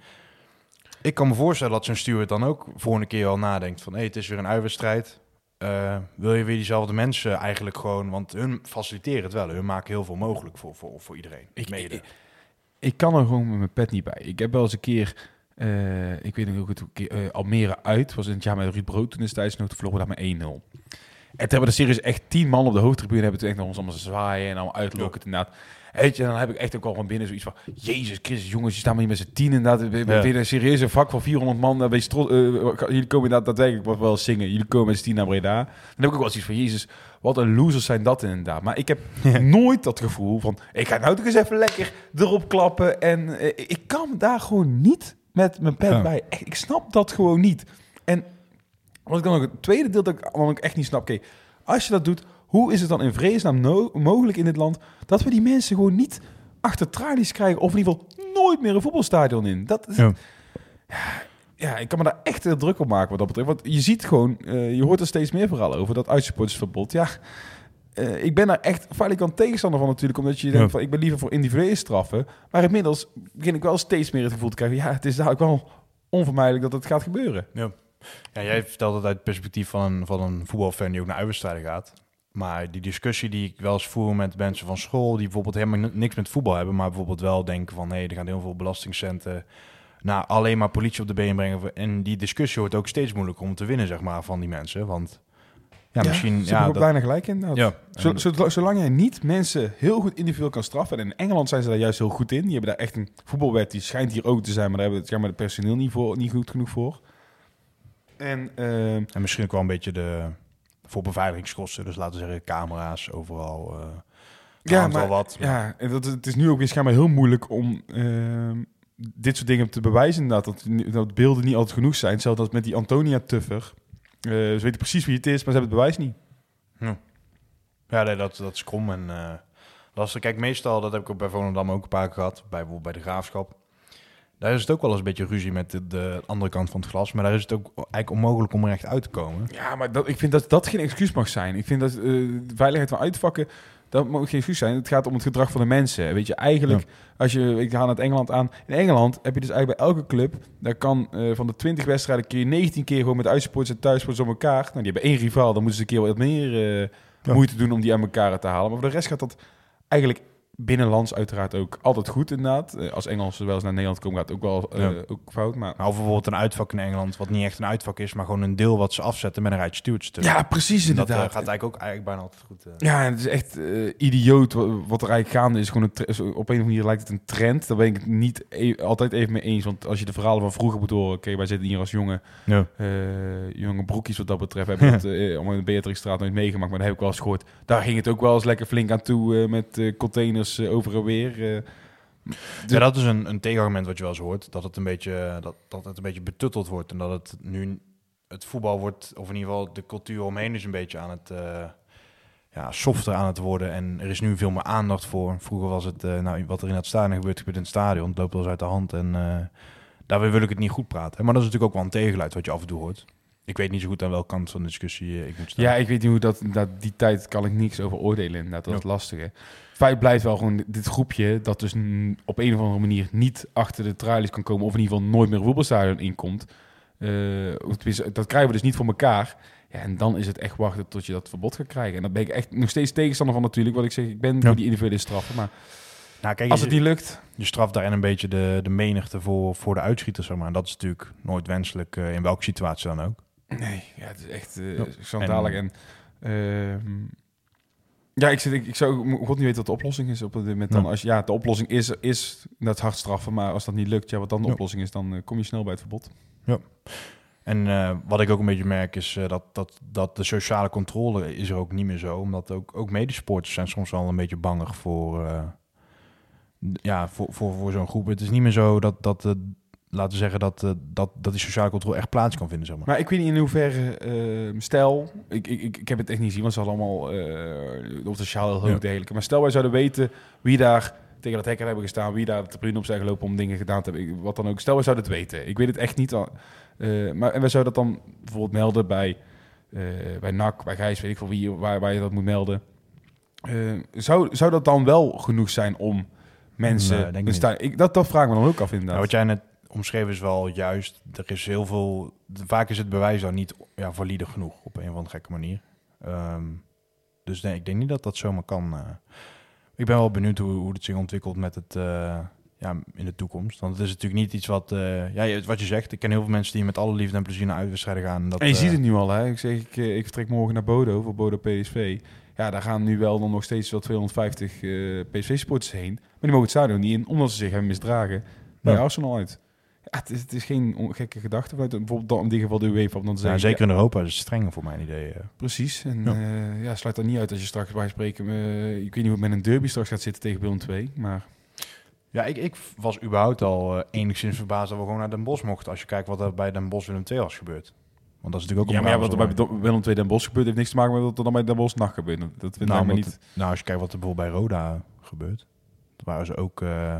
ik kan me voorstellen dat zo'n steward dan ook volgende keer al nadenkt van... hé, hey, het is weer een uitwedstrijd. Eh, wil je weer diezelfde mensen eigenlijk gewoon... Want hun faciliteren het wel. Hun maken heel veel mogelijk voor, voor, voor iedereen. Ik- Ik kan er gewoon met mijn pet niet bij. Ik heb wel eens een keer, eh, ik weet nog heel goed, een keer, eh, Almere uit. Was in het jaar met Ruud Brood toen destijds nog. Vlogen we daar met 1-0. En toen hebben we de series echt tien man op de hoofdtribune. Hebben toen echt nog ons allemaal zwaaien en allemaal uitlokken. Inderdaad. Weet je, dan heb ik echt ook al van binnen zoiets van... Jezus Christus, jongens, je staan maar hier met z'n tien inderdaad. We Ja. Een serieuze vak van 400 man. Dan wees trots, eh, jullie komen inderdaad daadwerkelijk wat wel zingen. Jullie komen met z'n tien naar Breda. Dan heb ik ook wel zoiets van... Jezus, wat een losers zijn dat inderdaad. Maar ik heb nooit dat gevoel van... Ik ga nou toch eens even lekker erop klappen. En eh, ik kan daar gewoon niet met mijn pen Ja. bij. Ik snap dat gewoon niet. En wat ik dan ook het tweede deel dat ik ook echt niet snap. Oké, als je dat doet, hoe is het dan in vredesnaam no- mogelijk in dit land dat we die mensen gewoon niet achter tralies krijgen of in ieder geval nooit meer een voetbalstadion in? Dat is, Ja. ja, ik kan me daar echt heel druk op maken wat dat betreft. Want je ziet gewoon, eh, je hoort er steeds meer verhalen over dat uitsupportersverbod. Ja, eh, ik ben daar echt falikant tegenstander van natuurlijk, omdat je denkt Ja. van ik ben liever voor individuele straffen. Maar inmiddels begin ik wel steeds meer het gevoel te krijgen, ja, het is daar ook wel onvermijdelijk dat het gaat gebeuren. Ja. ja, jij vertelt het uit het perspectief van een, van een voetbalfan die ook naar uitwedstrijden gaat. Maar die discussie die ik wel eens voer met mensen van school... die bijvoorbeeld helemaal ni- niks met voetbal hebben... maar bijvoorbeeld wel denken van... hé, er gaan heel veel belastingcenten... naar alleen maar politie op de been brengen. En die discussie wordt ook steeds moeilijker om te winnen, zeg maar, van die mensen. Want ja, misschien... Ze Ja, ook dat, bijna gelijk in. Nou, ja, Zo- zo- zolang jij niet mensen heel goed individueel kan straffen. En in Engeland zijn ze daar juist heel goed in. Die hebben daar echt een voetbalwet. Die schijnt hier ook te zijn. Maar daar hebben we schijnbaar het personeel niet, voor, niet goed genoeg voor. En ehm, en misschien ook wel een beetje de... voor beveiligingskosten. Dus laten we zeggen camera's overal. eh Ja, ja, wel maar- wat. ja, en dat, het is nu ook weer schijnbaar heel moeilijk om ehm, dit soort dingen te bewijzen. Inderdaad, dat, dat beelden niet altijd genoeg zijn. Zelfs als met die Antonia Tuffer. Eh, ze weten precies wie het is, maar ze hebben het bewijs niet. Ja, nee, dat, dat is krom en eh lastig. Kijk, meestal, dat heb ik ook bij Volendam ook een paar keer gehad, bij, bijvoorbeeld bij de Graafschap. Daar is het ook wel eens een beetje ruzie met de, de andere kant van het glas, maar daar is het ook eigenlijk onmogelijk om er echt uit te komen. Ja, maar dat, ik vind dat dat geen excuus mag zijn. Ik vind dat eh, de veiligheid van uitvakken, dat mag geen excuus zijn. Het gaat om het gedrag van de mensen. Weet je, eigenlijk, als je, ik ga naar het Engeland aan. In Engeland heb je dus eigenlijk bij elke club, daar kan eh, van de 20 wedstrijden keer 19 keer gewoon met uitsupporters en thuissporters op elkaar. Nou, die hebben één rivaal, dan moeten ze een keer wat meer eh, Ja. moeite doen om die aan elkaar te halen. Maar voor de rest gaat dat eigenlijk binnenlands uiteraard ook altijd goed inderdaad. Eh, als Engelsen wel eens naar Nederland komen, gaat het ook wel eh, ook fout. Maar Nou, of bijvoorbeeld een uitvak in Engeland, wat niet echt een uitvak is, maar gewoon een deel wat ze afzetten met een rijtje stewards. ja, precies dat inderdaad. eh, gaat eigenlijk ook eigenlijk bijna altijd goed. eh. Ja, het is echt eh, idioot wa- wat er eigenlijk gaande is. Gewoon een op een of andere manier lijkt het een trend. Daar ben ik het niet e- altijd even mee eens. Want als je de verhalen van vroeger moet horen... Oké, wij zitten hier als jonge, Ja. eh, jonge broekjes wat dat betreft. Hebben dat eh, allemaal in de Beatrixstraat nooit meegemaakt. Maar dat heb ik wel eens gehoord. Daar ging het ook wel eens lekker flink aan toe eh, met eh, containers eh, over weer. eh. Ja, dat is een, een tegenargument wat je wel eens hoort. Dat het een beetje, dat, dat het een beetje betutteld wordt. En dat het nu het voetbal wordt, of in ieder geval de cultuur omheen is een beetje aan het eh, ja, softer aan het worden. En er is nu veel meer aandacht voor. Vroeger was het, eh, nou, wat er in het stadion gebeurt, gebeurt in het stadion. Het loopt wel eens uit de hand. En uh, wil ik het niet goed praten. Maar dat is natuurlijk ook wel een tegenluid wat je af en toe hoort. Ik weet niet zo goed aan welke kant van de discussie eh, ik moet staan. Ja, ik weet niet hoe dat, dat... Die tijd kan ik niks over oordelen inderdaad. Dat is Ja. lastig, hè. Feit blijft wel gewoon dit groepje... dat dus op een of andere manier niet achter de tralies kan komen... of in ieder geval nooit meer voetbalstadion inkomt. Eh, dat krijgen we dus niet voor elkaar. Ja, en dan is het echt wachten tot je dat verbod gaat krijgen. En dan ben ik echt nog steeds tegenstander van natuurlijk. Wat ik zeg, ik ben voor die individuele straffen. Maar Nou, kijk, als je, het niet lukt... je straft daarin een beetje de, de menigte voor, voor de uitschieters, zeg maar. En dat is natuurlijk nooit wenselijk, eh, in welke situatie dan ook. Nee, ja, het is echt Ja. schandalig. En, ehm, ja, ik, zit, ik, ik zou god niet weten wat de oplossing is op dit moment. Dan Ja. als, ja, de oplossing is, is dat hard straffen. Maar als dat niet lukt, ja, wat dan de Ja. oplossing is, dan eh, kom je snel bij het verbod. En eh, wat ik ook een beetje merk is dat, dat, dat de sociale controle is er ook niet meer zo. Omdat ook, ook medesporters zijn soms wel een beetje bangig voor, ja, voor, voor, voor zo'n groep. Het is niet meer zo dat, dat eh, laten we zeggen, dat, eh, dat, dat die sociale controle echt plaats kan vinden. Zeg maar. Maar ik weet niet in hoeverre, ehm, stel, ik, ik, ik, ik heb het echt niet gezien, want ze hadden allemaal eh op sociaal heel Ja. Maar stel wij zouden weten wie daar tegen dat hekken hebben gestaan, wie daar de tribune op zijn gelopen om dingen gedaan te hebben, wat dan ook. Stel wij zouden het weten. Ik weet het echt niet. al- eh, maar en wij zouden dat dan bijvoorbeeld melden bij, bij NAC, bij Gijs, weet ik veel wie, waar, waar je dat moet melden. Zou, zou dat dan wel genoeg zijn om mensen... Nee, denk ik dat, dat vraag me dan ook af inderdaad. Nou, wat jij net omschreven is wel juist. Er is heel veel. Vaak is het bewijs dan niet ja, valide genoeg op een of andere gekke manier. Ehm, dus nee, ik denk niet dat dat zomaar kan. eh. ik ben wel benieuwd hoe, hoe het zich ontwikkelt met het. eh, ja, in de toekomst. Want het is natuurlijk niet iets wat. eh, ja, wat je zegt. Ik ken heel veel mensen die met alle liefde en plezier naar uitwedstrijden gaan. Dat, En je ziet het nu al, hè? Ik zeg, ik, ik vertrek morgen naar Bodo voor Bodo PSV. Ja, daar gaan nu wel dan nog steeds wel 250 eh PSV-sporters heen. Maar die mogen het stadion niet in, omdat ze zich hebben misdragen bij Ja. Arsenal uit. Ja, het, is, het is geen gekke gedachte vanuit bijvoorbeeld dan in dit geval de UEFA. Om dan ja, zeker in Europa is het strenger voor mijn idee. eh. precies. En Ja. ja. ja, sluit dat niet uit als je straks bij spreken. eh, ik weet niet hoe het met een derby straks gaat zitten tegen Willem 2. Maar Ja, ik, ik was überhaupt al eh, enigszins verbaasd dat we gewoon naar Den Bosch mochten. Als je kijkt wat er bij Den Bosch Willem II was gebeurd. Want dat is natuurlijk ook ja, een maar ja, wat er bij Willem 2 Den Bosch gebeurt, heeft niks te maken met wat er dan bij Den Bosch nacht gebeurt. Dat vind Nou, ik want- niet... Nou, als je kijkt wat er bijvoorbeeld bij Roda gebeurt. Waren ze ook eh,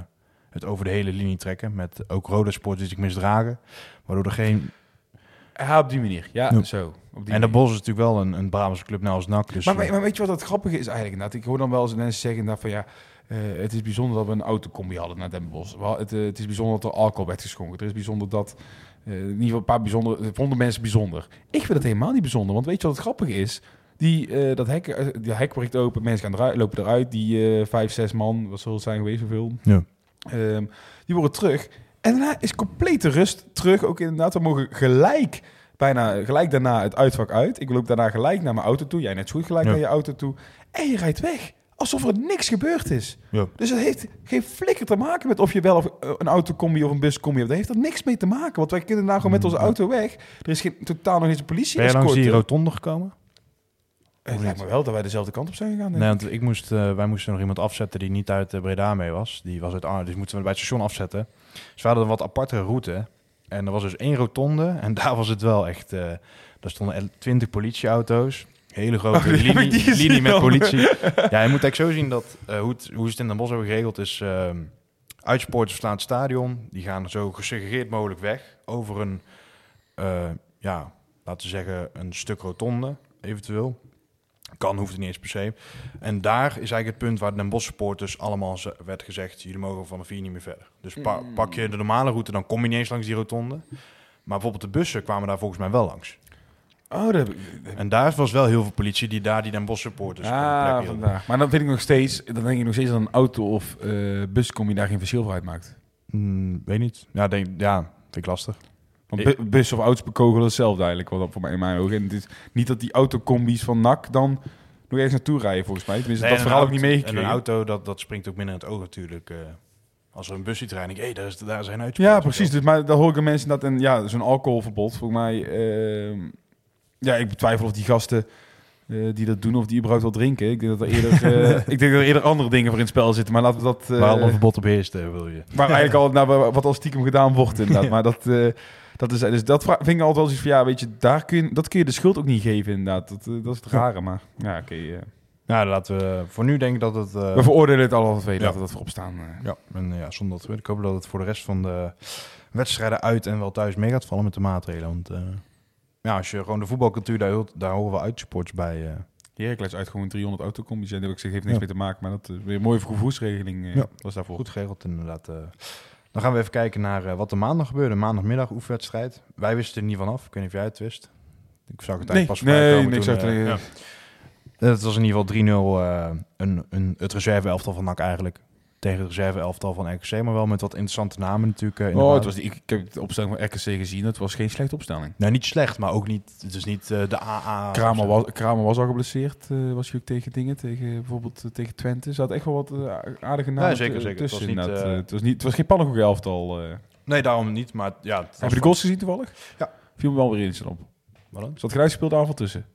het over de hele linie trekken. Met ook Roda sporters die zich misdragen. Waardoor er geen... Ja, op die manier. Ja, Ja. zo. Op die En de. Bos is natuurlijk wel een, een Brabantse club, net als NAC. Dus, Maar, eh, maar weet je wat het grappige is eigenlijk inderdaad? Ik hoor dan wel eens mensen zeggen inderdaad van ja, eh, het is bijzonder dat we een autocombi hadden naar Den Bosch. Het, eh, het is bijzonder dat er alcohol werd geschonken. Het is bijzonder dat, eh, in ieder geval een paar bijzondere, vonden mensen bijzonder. Ik vind het helemaal niet bijzonder, want weet je wat het grappige is? Die, dat hek, die hek breekt open, mensen gaan eruit, lopen eruit. Die vijf, zes man, wat zal het zijn geweest, hoeveel? Ja. Ehm, die worden terug. En daarna is complete rust terug. Ook inderdaad, we mogen gelijk, bijna gelijk daarna het uitvak uit. Ik loop daarna gelijk naar mijn auto toe. Jij net zo goed gelijk Ja. naar je auto toe. En je rijdt weg. Alsof er niks gebeurd is. Ja. Dus het heeft geen flikker te maken met of je wel of eh, een autocombi of een buscombi hebt. Daar heeft er niks mee te maken. Want wij kunnen nou gewoon met onze Ja. auto weg. Er is geen, totaal nog eens een politie ben je langs die rotonde gekomen? Het lijkt me wel dat wij dezelfde kant op zijn gegaan. Nee, want ik moest, eh, wij moesten nog iemand afzetten die niet uit eh, Breda mee was. Die was uit Arnhem, dus moeten we bij het station afzetten. Dus we hadden een wat aparte route. En er was dus één rotonde. En daar was het wel echt... eh daar stonden twintig politieauto's. Hele grote Oh, linie, linie met politie. ja, je moet eigenlijk zo zien dat... hoe, het, hoe ze het in Den Bosch hebben geregeld is... ehm uitsporters verslaan het stadion. Die gaan zo gesegregeerd mogelijk weg. Over een... ja, laten we zeggen een stuk rotonde, eventueel. Kan, hoeft het niet eens per se. En daar is eigenlijk het punt waar de Den Bosch supporters allemaal ze- werd gezegd... jullie mogen vanaf hier niet meer verder. Dus pa- Mm. pak je de normale route, dan kom je niet eens langs die rotonde. Maar bijvoorbeeld de bussen kwamen daar volgens mij wel langs. Oh, dat heb ik... En daar was wel heel veel politie die daar die Den Bosch supporters de Ah, vandaar. Maar dan vind ik nog steeds, dan denk ik nog steeds dat een auto of eh buscombi daar geen verschil voor uitmaakt. Mm, weet niet. Ja, denk, ja, vind ik lastig. Want bu- bus of auto's bekogelen hetzelfde eigenlijk, wel voor mij in mijn ogen. En het is niet dat die autocombi's van NAC dan nog ergens naartoe rijden, volgens mij. Tenminste, Nee, dat verhaal ik niet auto- En meegekregen. een auto, dat, dat springt ook minder in het oog natuurlijk. eh. als er een bus ziet rijden, denk ik, hé, daar, is, daar zijn uit. Ja, precies. Dus, maar dan hoor ik de mensen dat en ja, zo'n alcoholverbod, volgens mij. ehm, ja, ik betwijfel of die gasten eh, die dat doen, of die überhaupt wel drinken. Ik denk dat er eerder, eh, ik denk dat er eerder andere dingen voor in het spel zitten. Maar laten we dat. Waar al een verbod op heerst, eh, wil je. Waar eigenlijk al, nou, wat al stiekem gedaan wordt inderdaad. Maar dat, dat is, dus dat vind ik altijd wel eens van, ja, weet je, daar kun je, dat kun je de schuld ook niet geven inderdaad. Dat, eh, dat is het rare, maar ja, oké. eh. Nou, laten we voor nu denk ik dat het... eh, we veroordelen het allemaal twee, laten we dat voorop staan. ja, en ja, zonder dat we... Ik hoop dat het voor de rest van de wedstrijden uit en wel thuis mee gaat vallen met de maatregelen. Want ja, als je gewoon de voetbalcultuur, daar, daar horen we uitsupports bij. Heracles uit gewoon 300 autocombi's. En dat heb ik gezegd, heeft niks Ja. mee te maken. Maar dat is weer een mooie vervoersregeling Ja. was daarvoor. goed geregeld inderdaad. Dan gaan we even kijken naar eh, wat er maandag gebeurde. Maandagmiddag oefenwedstrijd. Wij wisten er niet van af. Ik weet niet of jij het wist. Ik zag het Nee, eigenlijk pas voorbij nee, nee, ik toen, zag het eh, niet, ja. Het was in ieder geval 3-0 eh, een, een, het reserve-elftal van NAC eigenlijk. Tegen het reserve-elftal van RKC. Maar wel met wat interessante namen natuurlijk. eh, in Oh, het was, die- ik, ik heb de opstelling van RKC gezien. Het was geen slechte opstelling. Nou, niet slecht, maar ook niet... Het is niet eh, de AA. Kramer was, Kramer was al geblesseerd. eh, was hij ook tegen dingen, tegen bijvoorbeeld tegen Twente. Er zat echt wel wat aardige namen Ja, zeker, zeker. Het was niet, het, was niet, het was geen pannenkoek elftal. Nee, daarom niet. Maar ja, Heb je de goals gezien toevallig? Ja. Viel me wel weer in op. Wat dan? Zat geen uitgespeelde aanval tussen.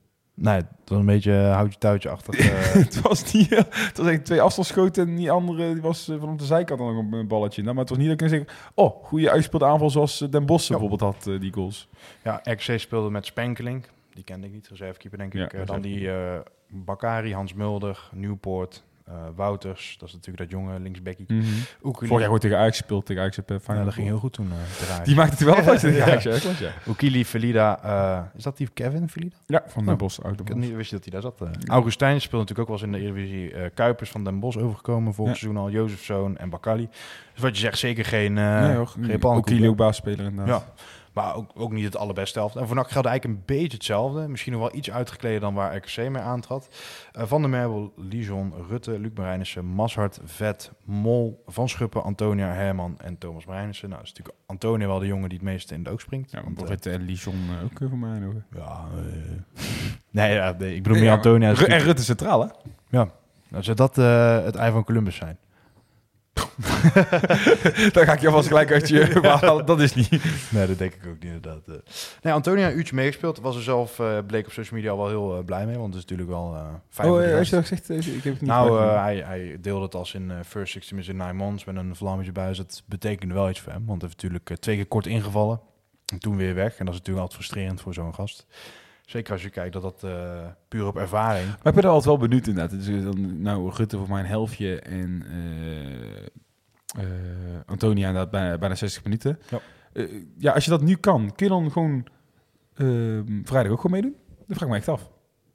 Nee, het was een beetje eh, houtje touwtje achter. eh, het was niet... eh, het was echt twee afstandsschoten en die andere die was van op de zijkant dan nog een balletje. Nou, maar het was niet dat ik kan zeggen... Oh, goede uitgespeelde aanval zoals Den Bosch Ja. bijvoorbeeld had, die goals. ja, RKC speelde met Spenkeling. Die kende ik niet, reservekeeper denk Ja, ik. Dan die eh Bakari, Hans Mulder, Nieuwpoort, Wouters. Dat is natuurlijk dat jonge linksbekkie. Mm Oekili. Vorig jaar gewoon tegen Ajax gespeeld, tegen Ajax op eh, Ja, dat ging heel goed toen. eh. Die maakte het wel tegen Ajax, ja. Oekili, Felida. eh, is dat die Kevin Felida? Ja, van Den Oh. Bosch, uit Ik niet wist je dat hij daar zat. eh. Augustijn speelde natuurlijk ook wel eens in de Eredivisie. eh Kuipers van Den Bosch overgekomen vorig Ja. seizoen al. Jozefzoon en Bakali. Dus wat je zegt, zeker geen, eh nee geen ook baasspeler inderdaad. Ja, maar ook, ook niet het allerbeste helft. En voor NAC geldt eigenlijk een beetje hetzelfde. Misschien nog wel iets uitgekleden dan waar RKC mee aantrad. Eh, van der Merbel, Lijon, Rutte, Luc Marijnissen, Mashart, Vet, Mol, Van Schuppen, Antonia, Herman en Thomas Marijnissen. Nou, dat is natuurlijk Antonia wel de jongen die het meeste in het oog springt. Ja, Want, eh, Rutte en Lijon eh, ook eh, voor mij nog. ja, eh, nee, ja, nee, ik bedoel meer Antonia. en Rutte centraal, hè? Ja, nou, zou dat eh, het ei van Columbus zijn? Daar ga ik je alvast gelijk uit je. Dat is niet. Nee, dat denk ik ook niet inderdaad. eh. Nee, Antonia een uurtje meegespeeld. Was er zelf, eh, bleek op social media wel heel eh, blij mee. Want het is natuurlijk wel eh fijn Oh, als je dat zegt, ik heb het niet Nou, hij, hij deelde het als in First 60 Minutes in 9 Months met een vlammetje. Dus dat betekende wel iets voor hem. Want hij heeft natuurlijk twee keer kort ingevallen. En toen weer weg. En dat is natuurlijk altijd frustrerend voor zo'n gast. Zeker als je kijkt dat dat eh, puur op ervaring... Maar ik ben er altijd wel benieuwd inderdaad. Dus, eh, dan, nou, Rutte voor mij een helftje en eh, eh, Antonia inderdaad bijna, bijna 60 minuten. Ja. Ja, als je dat nu kan, kun je dan gewoon ehm, vrijdag ook gewoon meedoen? Dat vraag ik me echt af.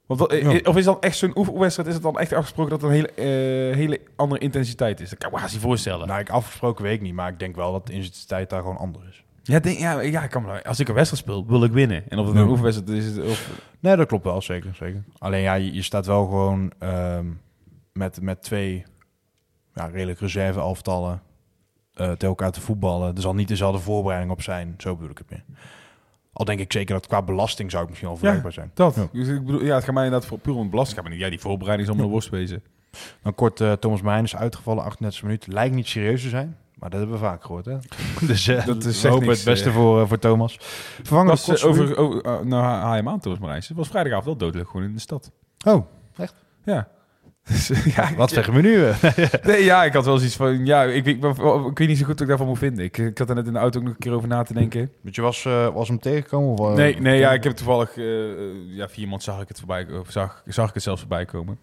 Want Ja. Of is dan echt zo'n oefenwedstrijd, is het dan echt afgesproken dat het een hele, hele andere intensiteit is? Dat kan ik me haast niet voorstellen. Nou, ik afgesproken weet ik niet. Maar ik denk wel dat de intensiteit daar gewoon anders is. Ja, denk, ja, ja ik kan me, als ik een wedstrijd speel, wil ik winnen. En of het een oefenwedstrijd is, of, Nee, dat klopt wel, zeker. zeker. Alleen ja, je, je staat wel gewoon ehm, met, met twee ja, redelijk reserve elftallen eh tegen elkaar te voetballen. Er zal niet dezelfde voorbereiding op zijn. Zo bedoel ik het meer. Al denk ik zeker dat qua belasting zou het misschien wel vergelijkbaar zijn. dat. Ja. Dus ik bedoel, ja, het gaat mij inderdaad voor, puur om belasting. gaan. maar niet- Ja, die voorbereiding is allemaal een worstwezen. Dan kort eh, Thomas Meijn is uitgevallen, 38 minuten. Lijkt niet serieus te zijn. Maar dat hebben we vaak gehoord, hè? dus eh, Dat is hopen niks, het beste eh. voor, eh, voor Thomas. Vervangen Was, over, over, uh, nou, ha- haal je hem aan, Thomas Marijs. Het was vrijdagavond wel dodelijk, gewoon in de stad. Oh, Ja. Dus, ja, wat zeggen we nu? Nee, ja, ik had wel zoiets van... Ja, ik, ik, ik, ik weet niet zo goed wat ik daarvan moet vinden. Ik, ik had er net in de auto ook nog een keer over na te denken. Want je was, eh, was hem tegengekomen? Of, Nee, nee, ja, ik heb toevallig... eh, eh, ja, via iemand zag ik het voorbij... Of zag, zag ik het zelfs voorbij komen.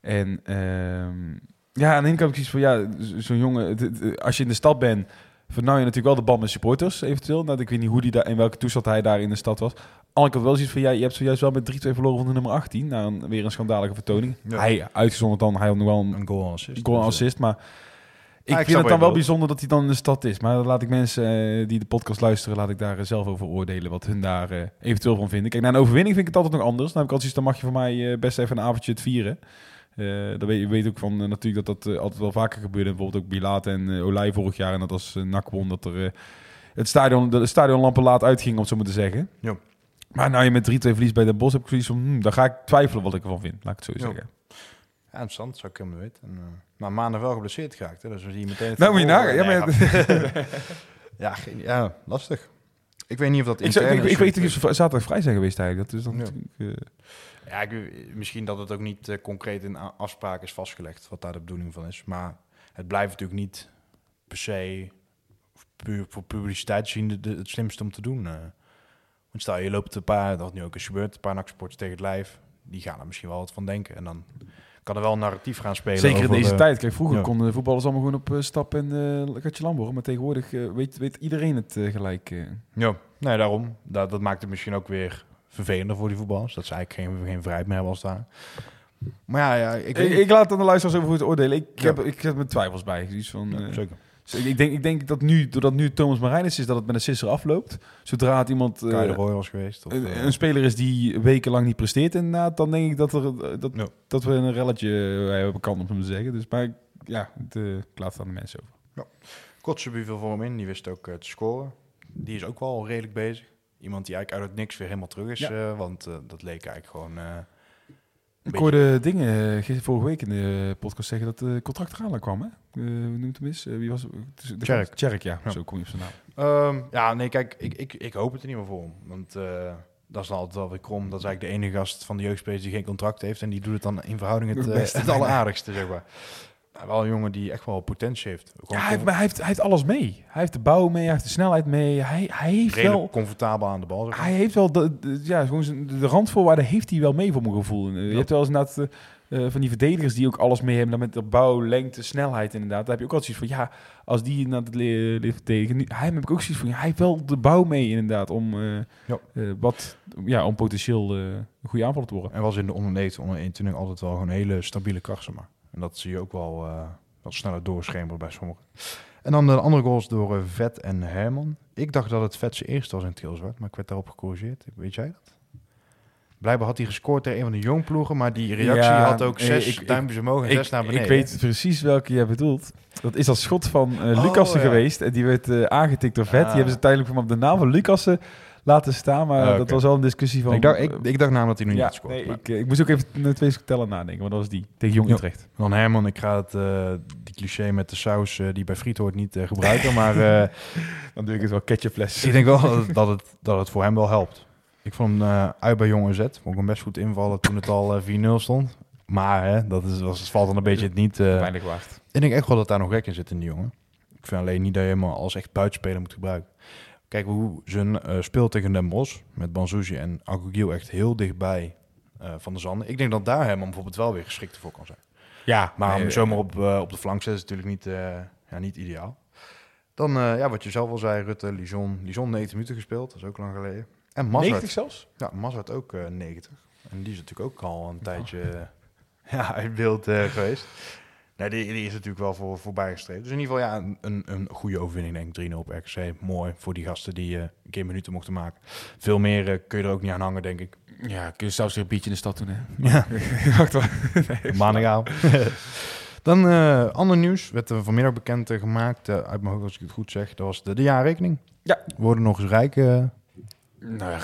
En... ehm, ja, aan de ene kant heb ik zoiets van... Ja, zo'n jongen... Als je in de stad bent... Vernauw je natuurlijk wel de band met supporters, eventueel. Nou, ik weet niet hoe die daar, in welke toestand hij daar in de stad was. Andere kant wel zoiets van... Ja, je hebt zojuist wel met 3-2 verloren van de nummer 18. Na weer een schandalige vertoning. Ja. Hij, uitgezonderd dan, hij had nog wel een Een goal assist. goal Dus, eh, assist, maar ik snap vind het dan wel bijzonder dat hij dan in de stad is. Maar laat ik mensen eh, die de podcast luisteren, laat ik daar eh, zelf over oordelen wat hun daar eh, eventueel van vinden. Kijk, na een overwinning vind ik het altijd nog anders. Dan heb ik altijd zoiets, dan mag je voor mij eh, best even een avondje het vieren. Eh dan weet je weet ook van eh, natuurlijk dat dat eh, altijd wel vaker gebeurde. Bijvoorbeeld ook Bilaat en Olij vorig jaar en dat als uh, NAC won dat er het stadion, de stadionlampen laat uitging, om het zo maar te zeggen. Ja. Maar nou je met 3-2 verlies bij Den Bosch heb ik van, hmm, daar ga ik twijfelen wat ik ervan vind. Laat ik het zo Ja. zeggen. Ja, interessant, zou ik helemaal weten. En, maar maandag wel geblesseerd geraakt, hè? dus we zien meteen... het Nou moet je nagaan. Ja, maar, ja, geen- ja, lastig. Ik weet niet of dat Ik, zou, ik, is. ik weet niet of ze zaterdag vrij zijn geweest eigenlijk. Dat is dan Ja. natuurlijk... Ja, ik, misschien dat het ook niet eh, concreet in a- afspraken is vastgelegd wat daar de bedoeling van is. Maar het blijft natuurlijk niet per se puur voor publiciteit zien de, de- het slimste om te doen. eh. want stel je loopt een paar, dat nu ook eens gebeurd, een paar nachtsports tegen het lijf. Die gaan er misschien wel wat van denken. En dan kan er wel een narratief gaan spelen. Zeker in deze eh, tijd. Kijk, vroeger ja. konden voetballers allemaal gewoon op stap en uh, katje lam worden. Maar tegenwoordig weet, weet iedereen het gelijk. Ja, nee, daarom. Dat, dat maakt het misschien ook weer vervelender voor die voetballers. Dat ze eigenlijk geen, geen vrijheid meer hebben als daar. Maar ja, ja ik, Ik, laat dan de luisteraars over goed oordelen. Ik, Ja. heb, ik heb mijn twijfels bij. Iets van, Ja, eh, zeker. Dus ik, denk, ik denk dat nu, doordat nu Thomas Marijnis is, dat het met een sisser afloopt. Zodra het iemand... eh, Kai de Roy was geweest. Of, een, eh, een speler is die wekenlang niet presteert inderdaad, dan denk ik dat, er, eh, dat, Ja. dat we een relletje eh, hebben kant op hem te zeggen. Dus maar ik- ja, het, eh, ik laat het aan de mensen over. Kotzebue viel voor hem in, die wist ook eh, te scoren. Die is ook wel redelijk bezig. Iemand die eigenlijk uit het niks weer helemaal terug is. Ja. eh, want eh, dat leek eigenlijk gewoon... eh, Ik hoorde dingen gisteren vorige week in de podcast zeggen dat de contract eraan aan kwam. Hè? Hoe noemt hem eens? Wie was het? Tjerk. Tjerk, ja. Ja. Zo kom je op zijn naam. Ehm, ja, nee, kijk, ik, ik, ik hoop het er niet meer voor hem. Want dat is dan altijd wel weer krom. Dat is eigenlijk de enige gast van de jeugdspelers die geen contract heeft. En die doet het dan in verhouding het, het alleraardigste, zeg maar. Nou, wel een jongen die echt wel potentie heeft. Ja, hij heeft, maar hij, heeft, hij heeft alles mee. Hij heeft de bouw mee, hij heeft de snelheid mee. Hij, hij heeft redelijk wel... comfortabel aan de bal. Hij heeft wel de, de- ja, gewoon zijn- de randvoorwaarden heeft hij wel mee voor mijn gevoel. Je Ja. hebt wel eens inderdaad eh, eh, van die verdedigers die ook alles mee hebben. Dan met de bouw, lengte, snelheid inderdaad. Daar heb je ook altijd zoiets van, ja, als die inderdaad het le- leert verdedigen. Nu, hij heb ik ook zoiets van, ja, hij heeft wel de bouw mee inderdaad. Om, eh, Ja. wat, ja, om potentieel een goede aanvaller te worden. En was in de onder 19, onder 21 altijd wel gewoon een hele stabiele kracht, zeg maar. En dat zie je ook wel wat sneller doorschemeren bij sommigen. En dan de andere goals door eh, Vet en Herman. Ik dacht dat het Vet zijn eerste was in Tilswart, maar ik werd daarop gecorrigeerd. Weet jij dat? Blijkbaar had hij gescoord tegen een van de jongploegen, maar die reactie Ja, had ook zes ik- duimpjes omhoog en Ik, zes naar beneden. ik weet precies welke jij bedoelt. Dat is dat schot van Oh, Lucassen ja. geweest. En die werd eh, aangetikt door Vet. Ah. Die hebben ze uiteindelijk van op de naam van Lucassen laten staan. Maar Ah, dat was wel een discussie van... ik, dacht, ik, ik dacht namelijk dat hij nu niet gescoord. nee, ik, eh, ik moest ook even twee tellen nadenken. Maar dat was die, tegen Jong. Utrecht. Dan Herman, ik ga het, eh, die cliché met de saus eh, die bij friet hoort niet gebruiken, maar... Dan doe ik het wel ketchupfles. Ik denk wel dat het, dat, het, voor hem wel helpt. Ik vond hem uit bij Jong Z. Vond ik hem best goed invallen toen het al eh, 4-0 stond. Maar hè, dat is, was, het valt dan een beetje het niet. Weinig waard. ik denk echt wel dat daar nog gek in zit in die jongen. Ik vind alleen niet dat je hem als echt buitenspeler moet gebruiken. Kijk hoe zijn eh speel tegen Den Bosch met Banzuzi en Agogiel echt heel dichtbij eh, van de Zanden. Ik denk dat daar Herman bijvoorbeeld wel weer geschikt voor kan zijn. Ja, Maar nee, hem zomaar op, eh, op de flank zetten is natuurlijk niet, ja, niet ideaal. Dan, ja, wat je zelf al zei, Rutte, Lijon. Lijon 90 minuten gespeeld, dat is ook lang geleden. En 90 Mazart. zelfs? Ja, Mazart ook eh 90. En die is natuurlijk ook al een tijdje eh, ja, uit beeld geweest. Nee, die, die is natuurlijk wel voor, voorbij gestreefd. Dus in ieder geval ja, een, een, een goede overwinning, denk ik. 3-0 op RKC. Mooi voor die gasten die eh, een keer minuten mochten maken. Veel meer eh, kun je er ook niet aan hangen, denk ik. Ja, kun je zelfs weer een biertje in de stad doen, hè? Ja, Wacht wel. Nee, maandagavond. Dan eh ander nieuws. Werd er vanmiddag bekend gemaakt, uit mijn hoofd als ik het goed zeg. Dat was de, de jaarrekening. Ja. We worden nog eens rijk. Nou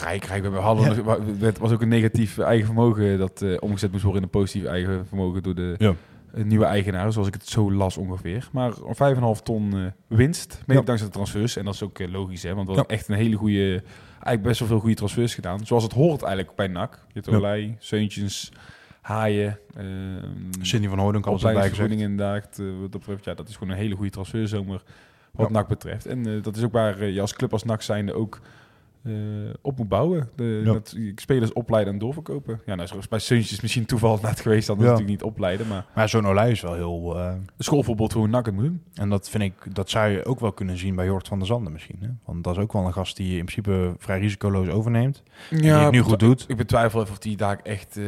rijk, rijk. We hadden, Het was ook een negatief eigen vermogen dat omgezet moest worden in een positief eigen vermogen door de Ja. Nieuwe eigenaar, zoals ik het zo las ongeveer. Maar 5,5 ton eh, winst, mede Ja. dankzij de transfers. En dat is ook eh, logisch, hè, want we Ja. echt een hele goede, eigenlijk best wel veel goede transfers gedaan. Zoals het hoort eigenlijk bij NAC. Je hebt Ja. Olij, Seuntjens, Haaien, eh Cindy van Hooydonk erbij gezegd. opleidingsvergoeding inderdaad. eh, wat dat betreft, ja, dat is gewoon een hele goede transferzomer wat Ja. NAC betreft. En dat is ook waar je als club als NAC zijnde ook eh, op moet bouwen. De, Ja. dat, spelers opleiden en doorverkopen. Ja, nou, zoals bij Suntjes misschien toeval net geweest, dan Ja. natuurlijk niet opleiden. Maar Maar zo'n Olij is wel heel... eh, een schoolvoorbeeld hoe NAC het moet doen. en dat vind ik, dat zou je ook wel kunnen zien bij Jort van der Zanden misschien. Hè? Want dat is ook wel een gast die je in principe vrij risicoloos overneemt. Ja, die het nu goed doet. Ik betwijfel even of die daar echt... eh,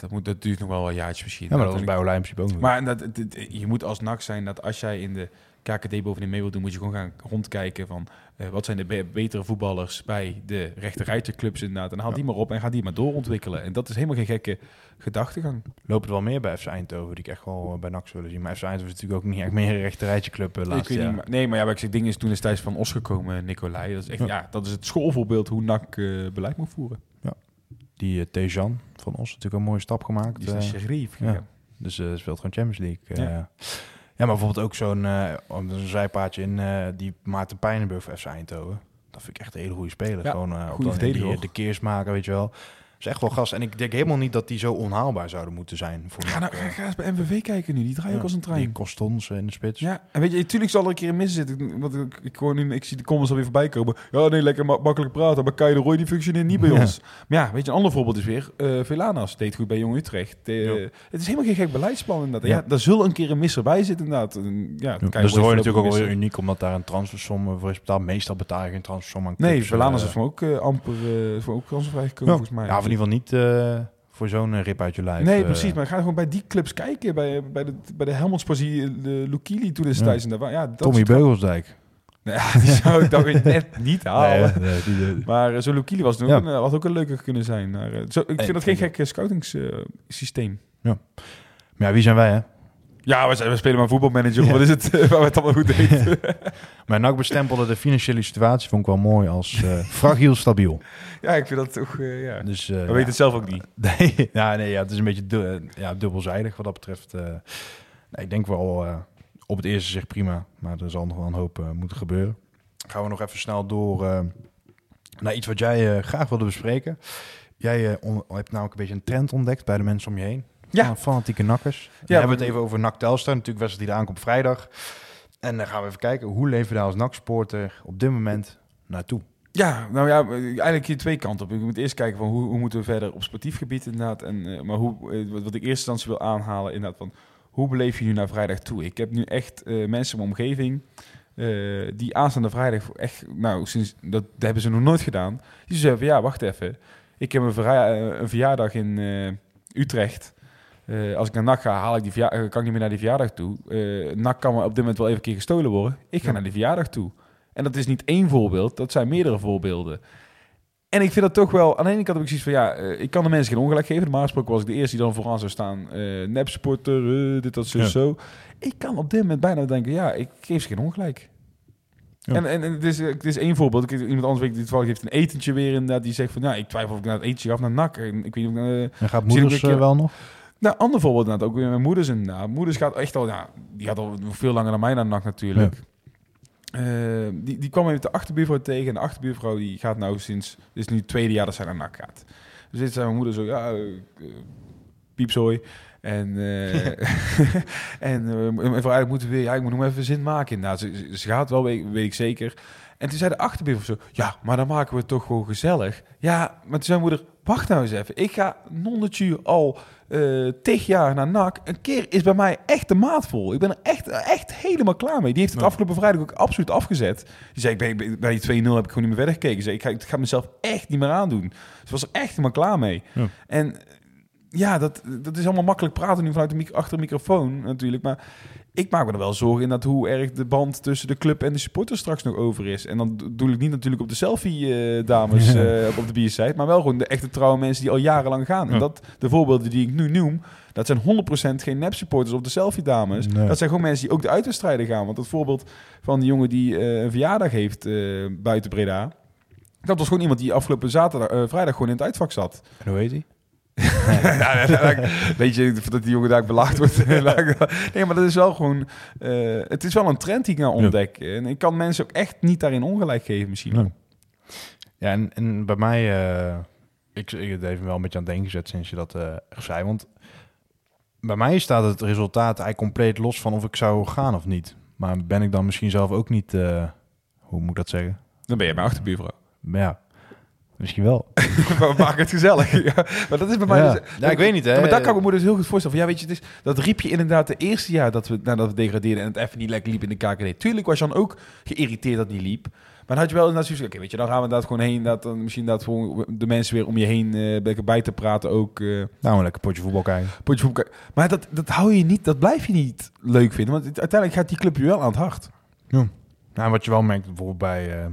dat, moet, dat duurt nog wel een jaartje misschien. Ja, maar dat was En bij Olij in principe ook. Maar dat, je moet als NAC zijn dat als jij in de KKD bovenin mee wil doen, moet je gewoon gaan rondkijken van eh, wat zijn de be- betere voetballers bij de rechterrijtje clubs inderdaad. En haal die maar op en ga die maar doorontwikkelen. En dat is helemaal geen gekke gedachtegang. Lopen er wel meer bij FC Eindhoven die ik echt wel eh, bij NAC willen zien. Maar FC Eindhoven is natuurlijk ook niet echt meer een rechterrijtje club uh, Ik laatst jaar. niet, nee, maar ja, wat ik zeg, ding is toen is Thijs van Os gekomen, Nicolai. Dat is echt, Ja. ja. dat is het schoolvoorbeeld hoe NAC eh, beleid moet voeren. Die uh, Tejan van ons natuurlijk een mooie stap gemaakt. Die is naar eh. Sheriff ja. Dus speelt gewoon Champions League. Ja. Ja, maar bijvoorbeeld ook zo'n uh, een zijpaadje in uh, die Maarten Pijnenburg voor FC Eindhoven. Dat vind ik echt een hele goede speler. Ja, gewoon uh, goede op dan, die, de keers maken, weet je wel. Is echt wel gas. En ik denk helemaal niet dat die zo onhaalbaar zouden moeten zijn. Voor Ga, nou, ga, ga eens bij MVV kijken nu. Die draaien ja, ook als een trein. Die kost ons in de spits. Ja, en weet je, natuurlijk zal er een keer in missen zitten. Want ik, ik, hoor nu, ik zie de comments alweer voorbij komen. Ja, nee, lekker ma makkelijk praten. Maar Kai de Roy, die functioneert niet bij Ja. ons. Maar ja, weet je, een ander voorbeeld is weer... eh Velanas deed goed bij Jong Utrecht. Eh. Het is helemaal geen gek beleidsplan inderdaad. Ja. Ja. daar zal een keer een misser bij zitten inderdaad. Ja, Kai dus Roy dat wordt natuurlijk ook wel weer uniek, omdat daar een transfersom voor is betaald. Meestal betaal je geen transfersom aan Nee, Velanas eh, is van ook eh, amper... eh, van ook kansvrij gekomen ja. volgens mij. Ja, in ieder geval niet... eh, voor zo'n eh, rip uit je lijf. Nee, eh, precies. Maar ga gewoon bij die clubs kijken. Bij, bij de, bij de Helmond Sportie, de Lukili toen destijds. En daar, ja, dat Tommy Beugelsdijk. Ja, die zou ik dan weer net niet halen. Nee, nee, die- die- Maar zo'n Lukili was toen Ja. ook een, had ook een leuke kunnen zijn. Maar, zo, ik vind En- dat geen gek scoutingssysteem. Maar ja, wie zijn wij, hè? Ja, we, zijn, we spelen maar voetbalmanager. Wat is het eh, waar we het allemaal goed weten? Maar NAC bestempelde de financiële situatie, vond ik wel mooi, als eh, fragiel stabiel. ja, ik vind dat toch... eh, ja. Dus, We ja. weten het zelf ook niet. Nee, ja, nee ja, het is een beetje du- ja, dubbelzijdig wat dat betreft. nee, ik denk wel op het eerste zicht prima, maar er zal nog wel een hoop moeten gebeuren. Gaan we nog even snel door naar iets wat jij graag wilde bespreken. Jij hebt namelijk een beetje een trend ontdekt bij de mensen om je heen. Ja. Van fanatieke nakkers. Ja, we hebben we- het even over NAC Telstar. Natuurlijk wedstrijd die eraan komt vrijdag. En dan gaan we even kijken, hoe leven we daar als NAC-supporter op dit moment naartoe? Ja, nou ja, eigenlijk hier twee kanten op. Ik moet eerst kijken van hoe, hoe moeten we verder op sportief gebied inderdaad. En, eh, maar hoe, eh, wat, wat ik in eerste instantie wil aanhalen inderdaad van hoe beleef je nu naar vrijdag toe? Ik heb nu echt eh, mensen in mijn omgeving eh, die aanstaande vrijdag echt, nou sinds, dat, dat hebben ze nog nooit gedaan. Die zeggen van ja, wacht even. Ik heb een, verja- een verjaardag in eh, Utrecht. Eh, als ik naar NAC ga, haal ik die eh, kan ik niet meer naar die verjaardag toe. Eh NAC kan me op dit moment wel even een keer gestolen worden. Ik ga Ja. naar die verjaardag toe. En dat is niet één voorbeeld, dat zijn meerdere voorbeelden. En ik vind dat toch wel, aan de ene kant heb ik zoiets van, ja, ik kan de mensen geen ongelijk geven. Normaal gesproken was ik de eerste die dan vooraan zou staan. nep supporter, eh, dit, dat, zo, Ja. zo. Ik kan op dit moment bijna denken, ja, ik geef ze geen ongelijk. Ja. En, en, en het, is, het is één voorbeeld. Ik, iemand anders weet die toevallig heeft een etentje weer inderdaad. Die zegt van, ja, ik twijfel of ik naar het etentje gaf naar NAC. En ik weet niet of ik, En gaat moeders keer- wel nog? Nou, ander voorbeeld inderdaad, ook weer mijn moeders inderdaad. Moeders gaat echt al, ja, die gaat al veel langer dan mij naar NAC natuurlijk. Eh, die, die kwam even de achterbuurvrouw tegen. En de achterbuurvrouw die gaat nou sinds, dit is nu het tweede jaar dat zij naar NAC gaat. Dus dit zei mijn moeder zo, ja, eh, piepzooi. En, eh en mijn vrouw eigenlijk moeten we weer, ja, ik moet nog even zin maken inderdaad. Ze, ze- ze gaat wel, weet, weet ik zeker. En toen zei de achterbuurvrouw zo, ja, maar dan maken we het toch gewoon gezellig. Ja, maar toen zei mijn moeder, wacht nou eens even. Ik ga nonnetje al eh tig jaar naar NAC. Een keer is bij mij echt de maat vol. Ik ben er echt, echt helemaal klaar mee. Die heeft het Ja. afgelopen vrijdag ook absoluut afgezet. Die zei, ik ben, bij die 2-0 heb ik gewoon niet meer verder gekeken. Zei, ik ga, ik ga mezelf echt niet meer aandoen. Ze was er echt helemaal klaar mee. Ja. En ja, dat, dat is allemaal makkelijk praten nu vanuit de achter de microfoon natuurlijk. Maar ik maak me er wel zorgen in dat hoe erg de band tussen de club en de supporters straks nog over is. En dan doe ik niet natuurlijk op de selfie-dames Ja. op de biersite, maar wel gewoon de echte trouwe mensen die al jarenlang gaan. En dat, de voorbeelden die ik nu noem, dat zijn 100% geen nep-supporters op de selfie-dames. Nee. Dat zijn gewoon mensen die ook de uitwedstrijden gaan. Want het voorbeeld van die jongen die eh, een verjaardag heeft eh, buiten Breda, dat was gewoon iemand die afgelopen zaterdag, eh, vrijdag gewoon in het uitvak zat. En hoe heet hij? ja, weet je, dat die jongen daar belaagd wordt. nee, maar dat is wel gewoon... eh, het is wel een trend die ik nou ontdek. En ik kan mensen ook echt niet daarin ongelijk geven misschien. Ja, en, en bij mij, eh, ik, ik het even wel een beetje aan het denken gezet sinds je dat eh zei. Want bij mij staat het resultaat eigenlijk compleet los van of ik zou gaan of niet. Maar ben ik dan misschien zelf ook niet, hoe moet ik dat zeggen? Dan ben je mijn achterbuurvrouw. Maar ja, misschien wel. we maken het gezellig. ja, maar dat is bij mij... Ja. dus- Ja, ik weet niet, hè. Ja, maar daar kan ik me dus heel goed voorstellen. Van, ja, weet je, dat riep je inderdaad de eerste jaar dat we, nadat we degradeerden en het even niet lekker liep in de KKD. Tuurlijk was je dan ook geïrriteerd dat het niet liep. Maar dan had je wel inderdaad zoiets oké, weet je, dan gaan we inderdaad gewoon heen. Dat dan misschien dat gewoon de mensen weer om je heen eh bij te praten ook. eh, Nou, een lekker potje voetbal kijken. potje voetbal kijken. Maar dat, dat hou je niet, dat blijf je niet leuk vinden. Want uiteindelijk gaat die club je wel aan het hart. Nou, wat je wel merkt bijvoorbeeld bij, eh,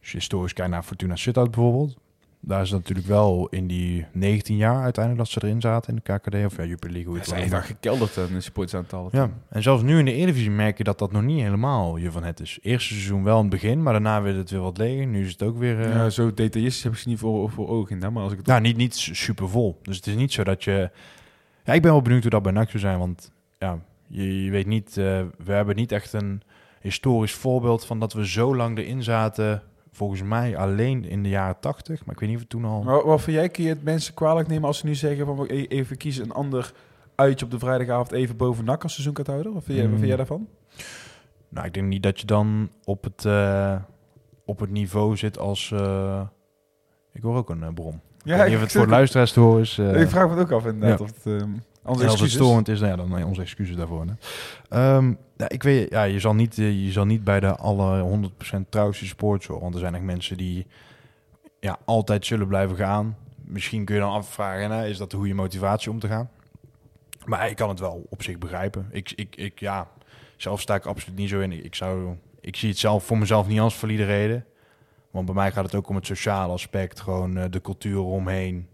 als je historisch kijkt naar Fortuna Sittard bijvoorbeeld. Daar is het natuurlijk wel in die 19 jaar uiteindelijk dat ze erin zaten in de KKD. Of ja, Jupiler League, hoe Het echt noemt. wel gekelderd aan de supportsaantallen. Ja, en zelfs nu in de Eredivisie merk je dat dat nog niet helemaal je van het is. Eerste seizoen wel in het begin, maar daarna werd het weer wat leger. Nu is het ook weer... eh, Ja, zo detailistisch heb ik ze niet voor, voor ogen. in, Maar als ik het nou, niet, niet super vol. Dus het is niet zo dat je... Ja, ik ben wel benieuwd hoe dat bij NAC zou zijn, want ja, je, je weet niet... eh, we hebben niet echt een historisch voorbeeld van dat we zo lang erin zaten... Volgens mij alleen in de jaren 80, maar ik weet niet of het toen al... Maar wat vind jij, kun je het mensen kwalijk nemen als ze nu zeggen van we e- even kiezen een ander uitje op de vrijdagavond even boven NAC als seizoenkaarthouder? Wat vind jij, wat vind jij Mm. daarvan? Nou, ik denk niet dat je dan op het, eh, op het niveau zit als... eh, ik hoor ook een uh, brom. Ja, ik het voor de luisteraars te horen is. eh, ik vraag me het ook af inderdaad. ja. Of het, en anders als het storend is, nou ja, dan nee, onze excuses daarvoor. Hè. Ehm, ja, ik weet, ja, je, zal niet, eh, je zal niet bij de alle 100% trouwste sports horen. Want er zijn echt mensen die ja, altijd zullen blijven gaan. misschien kun je dan afvragen, hè, is dat de goede motivatie om te gaan? Maar ik kan het wel op zich begrijpen. Ik, ik, ik, ja, zelf sta ik absoluut niet zo in. Ik, zou, ik zie het zelf voor mezelf niet als valide reden. Want bij mij gaat het ook om het sociale aspect, gewoon eh, de cultuur omheen.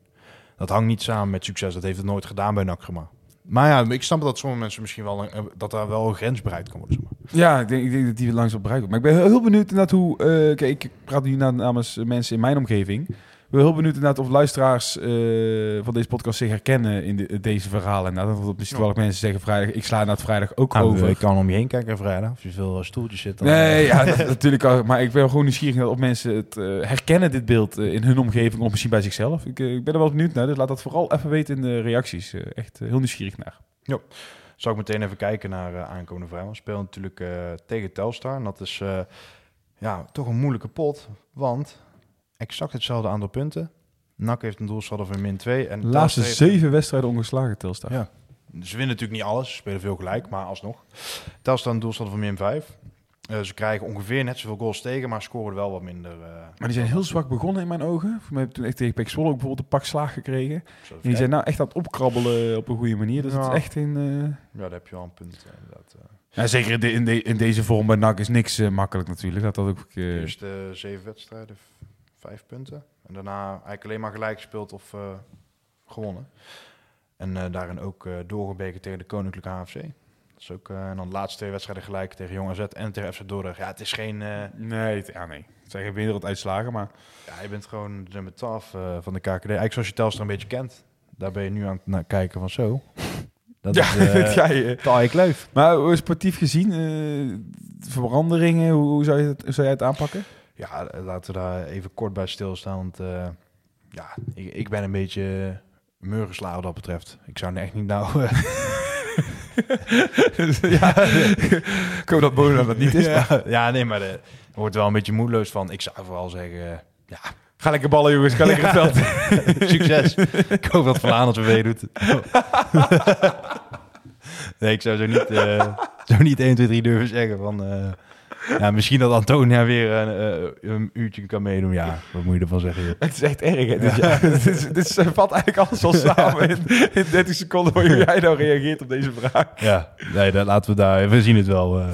Dat hangt niet samen met succes. Dat heeft het nooit gedaan bij Nakgema. Maar ja, ik snap dat sommige mensen misschien wel een, dat daar wel een grens bereikt kan worden. Ja, ik denk, ik denk dat die langzaam bereikt wordt. Maar ik ben heel benieuwd inderdaad hoe... eh, kijk, ik praat nu na- namens mensen in mijn omgeving. Ben heel benieuwd inderdaad of luisteraars eh, van deze podcast zich herkennen in de- deze verhalen. Nou, dat misschien wel mensen zeggen vrijdag, ik sla inderdaad vrijdag ook Nou, over. Ik kan om je heen kijken vrijdag. Als je veel eh, stoeltjes zit. Dan, Nee, ja, dat, natuurlijk. Maar ik ben gewoon nieuwsgierig of mensen het eh, herkennen, dit beeld, in hun omgeving of misschien bij zichzelf. Ik, ik ben er wel benieuwd naar, dus laat dat vooral even weten in de reacties. Echt heel nieuwsgierig naar. Zal ik meteen even kijken naar aankomende vrijdag. We spelen natuurlijk tegen Telstar. En dat is ja, toch een moeilijke pot. Want exact hetzelfde aantal punten. NAC heeft een doelsaldo van min 2. En De laatste heeft- zeven wedstrijden ongeslagen, Telstar. Ja. Ze winnen natuurlijk niet alles. Ze spelen veel gelijk, maar alsnog. Telstar een doelsaldo van min 5. Eh, ze krijgen ongeveer net zoveel goals tegen, maar scoren wel wat minder. eh, Maar die zijn heel zwak begonnen in mijn ogen. Voor mij heb ik toen echt tegen Pek Zwolle ook bijvoorbeeld een pak slaag gekregen. En die zijn nou echt aan het opkrabbelen op een goede manier. Dus het Ja. is echt een... eh, Ja, daar heb je wel een punt. eh, inderdaad. eh. Ja, zeker in, de- in, de- in deze vorm bij NAC is niks eh, makkelijk natuurlijk. Dat dat ook... eh, De eerste zeven wedstrijden, vijf punten. En daarna eigenlijk alleen maar gelijk gespeeld of eh, gewonnen. En eh, daarin ook eh doorgebeken tegen de Koninklijke HFC. Dat is ook, en dan de laatste twee wedstrijden gelijk tegen Jong AZ en tegen FC Dordrecht. Ja, het is geen... nee, het, ja, nee. Het zijn geen werelduitslagen, maar... ja, je bent gewoon de nummer 12 eh, van de KKD. Eigenlijk zoals je Telstra een beetje kent. Daar ben je nu aan het kijken van zo. Dat Ja, is ja, taai kleuf. Maar hoe sportief gezien, veranderingen, hoe, hoe zou, je het, hoe zou jij het aanpakken? Ja, eh, laten we daar even kort bij stilstaan. Want eh, ja, ik, ik ben een beetje murgenslaar wat dat betreft. Ik zou echt niet nou... eh, ja, ik hoop dat Bona dat niet is. ja, ja, nee, maar de, er wordt wel een beetje moedeloos van. Ik zou vooral zeggen, eh, ja, Ga lekker ballen jongens, ga lekker het veld. succes. ik hoop dat Van Aanels weer meedoet. nee, ik zou zo niet, eh, zo niet 1, 2, 3 durven zeggen van... eh, ja, misschien dat Antonia weer een, eh, een uurtje kan meedoen. Ja, wat moet je ervan zeggen? joh? Het is echt erg, hè? Dit, ja. dit, is, dit is- vat eigenlijk alles al samen in, in 30 seconden hoe jij nou reageert op deze vraag. Ja, nee, dat, laten we daar... We zien het wel. eh.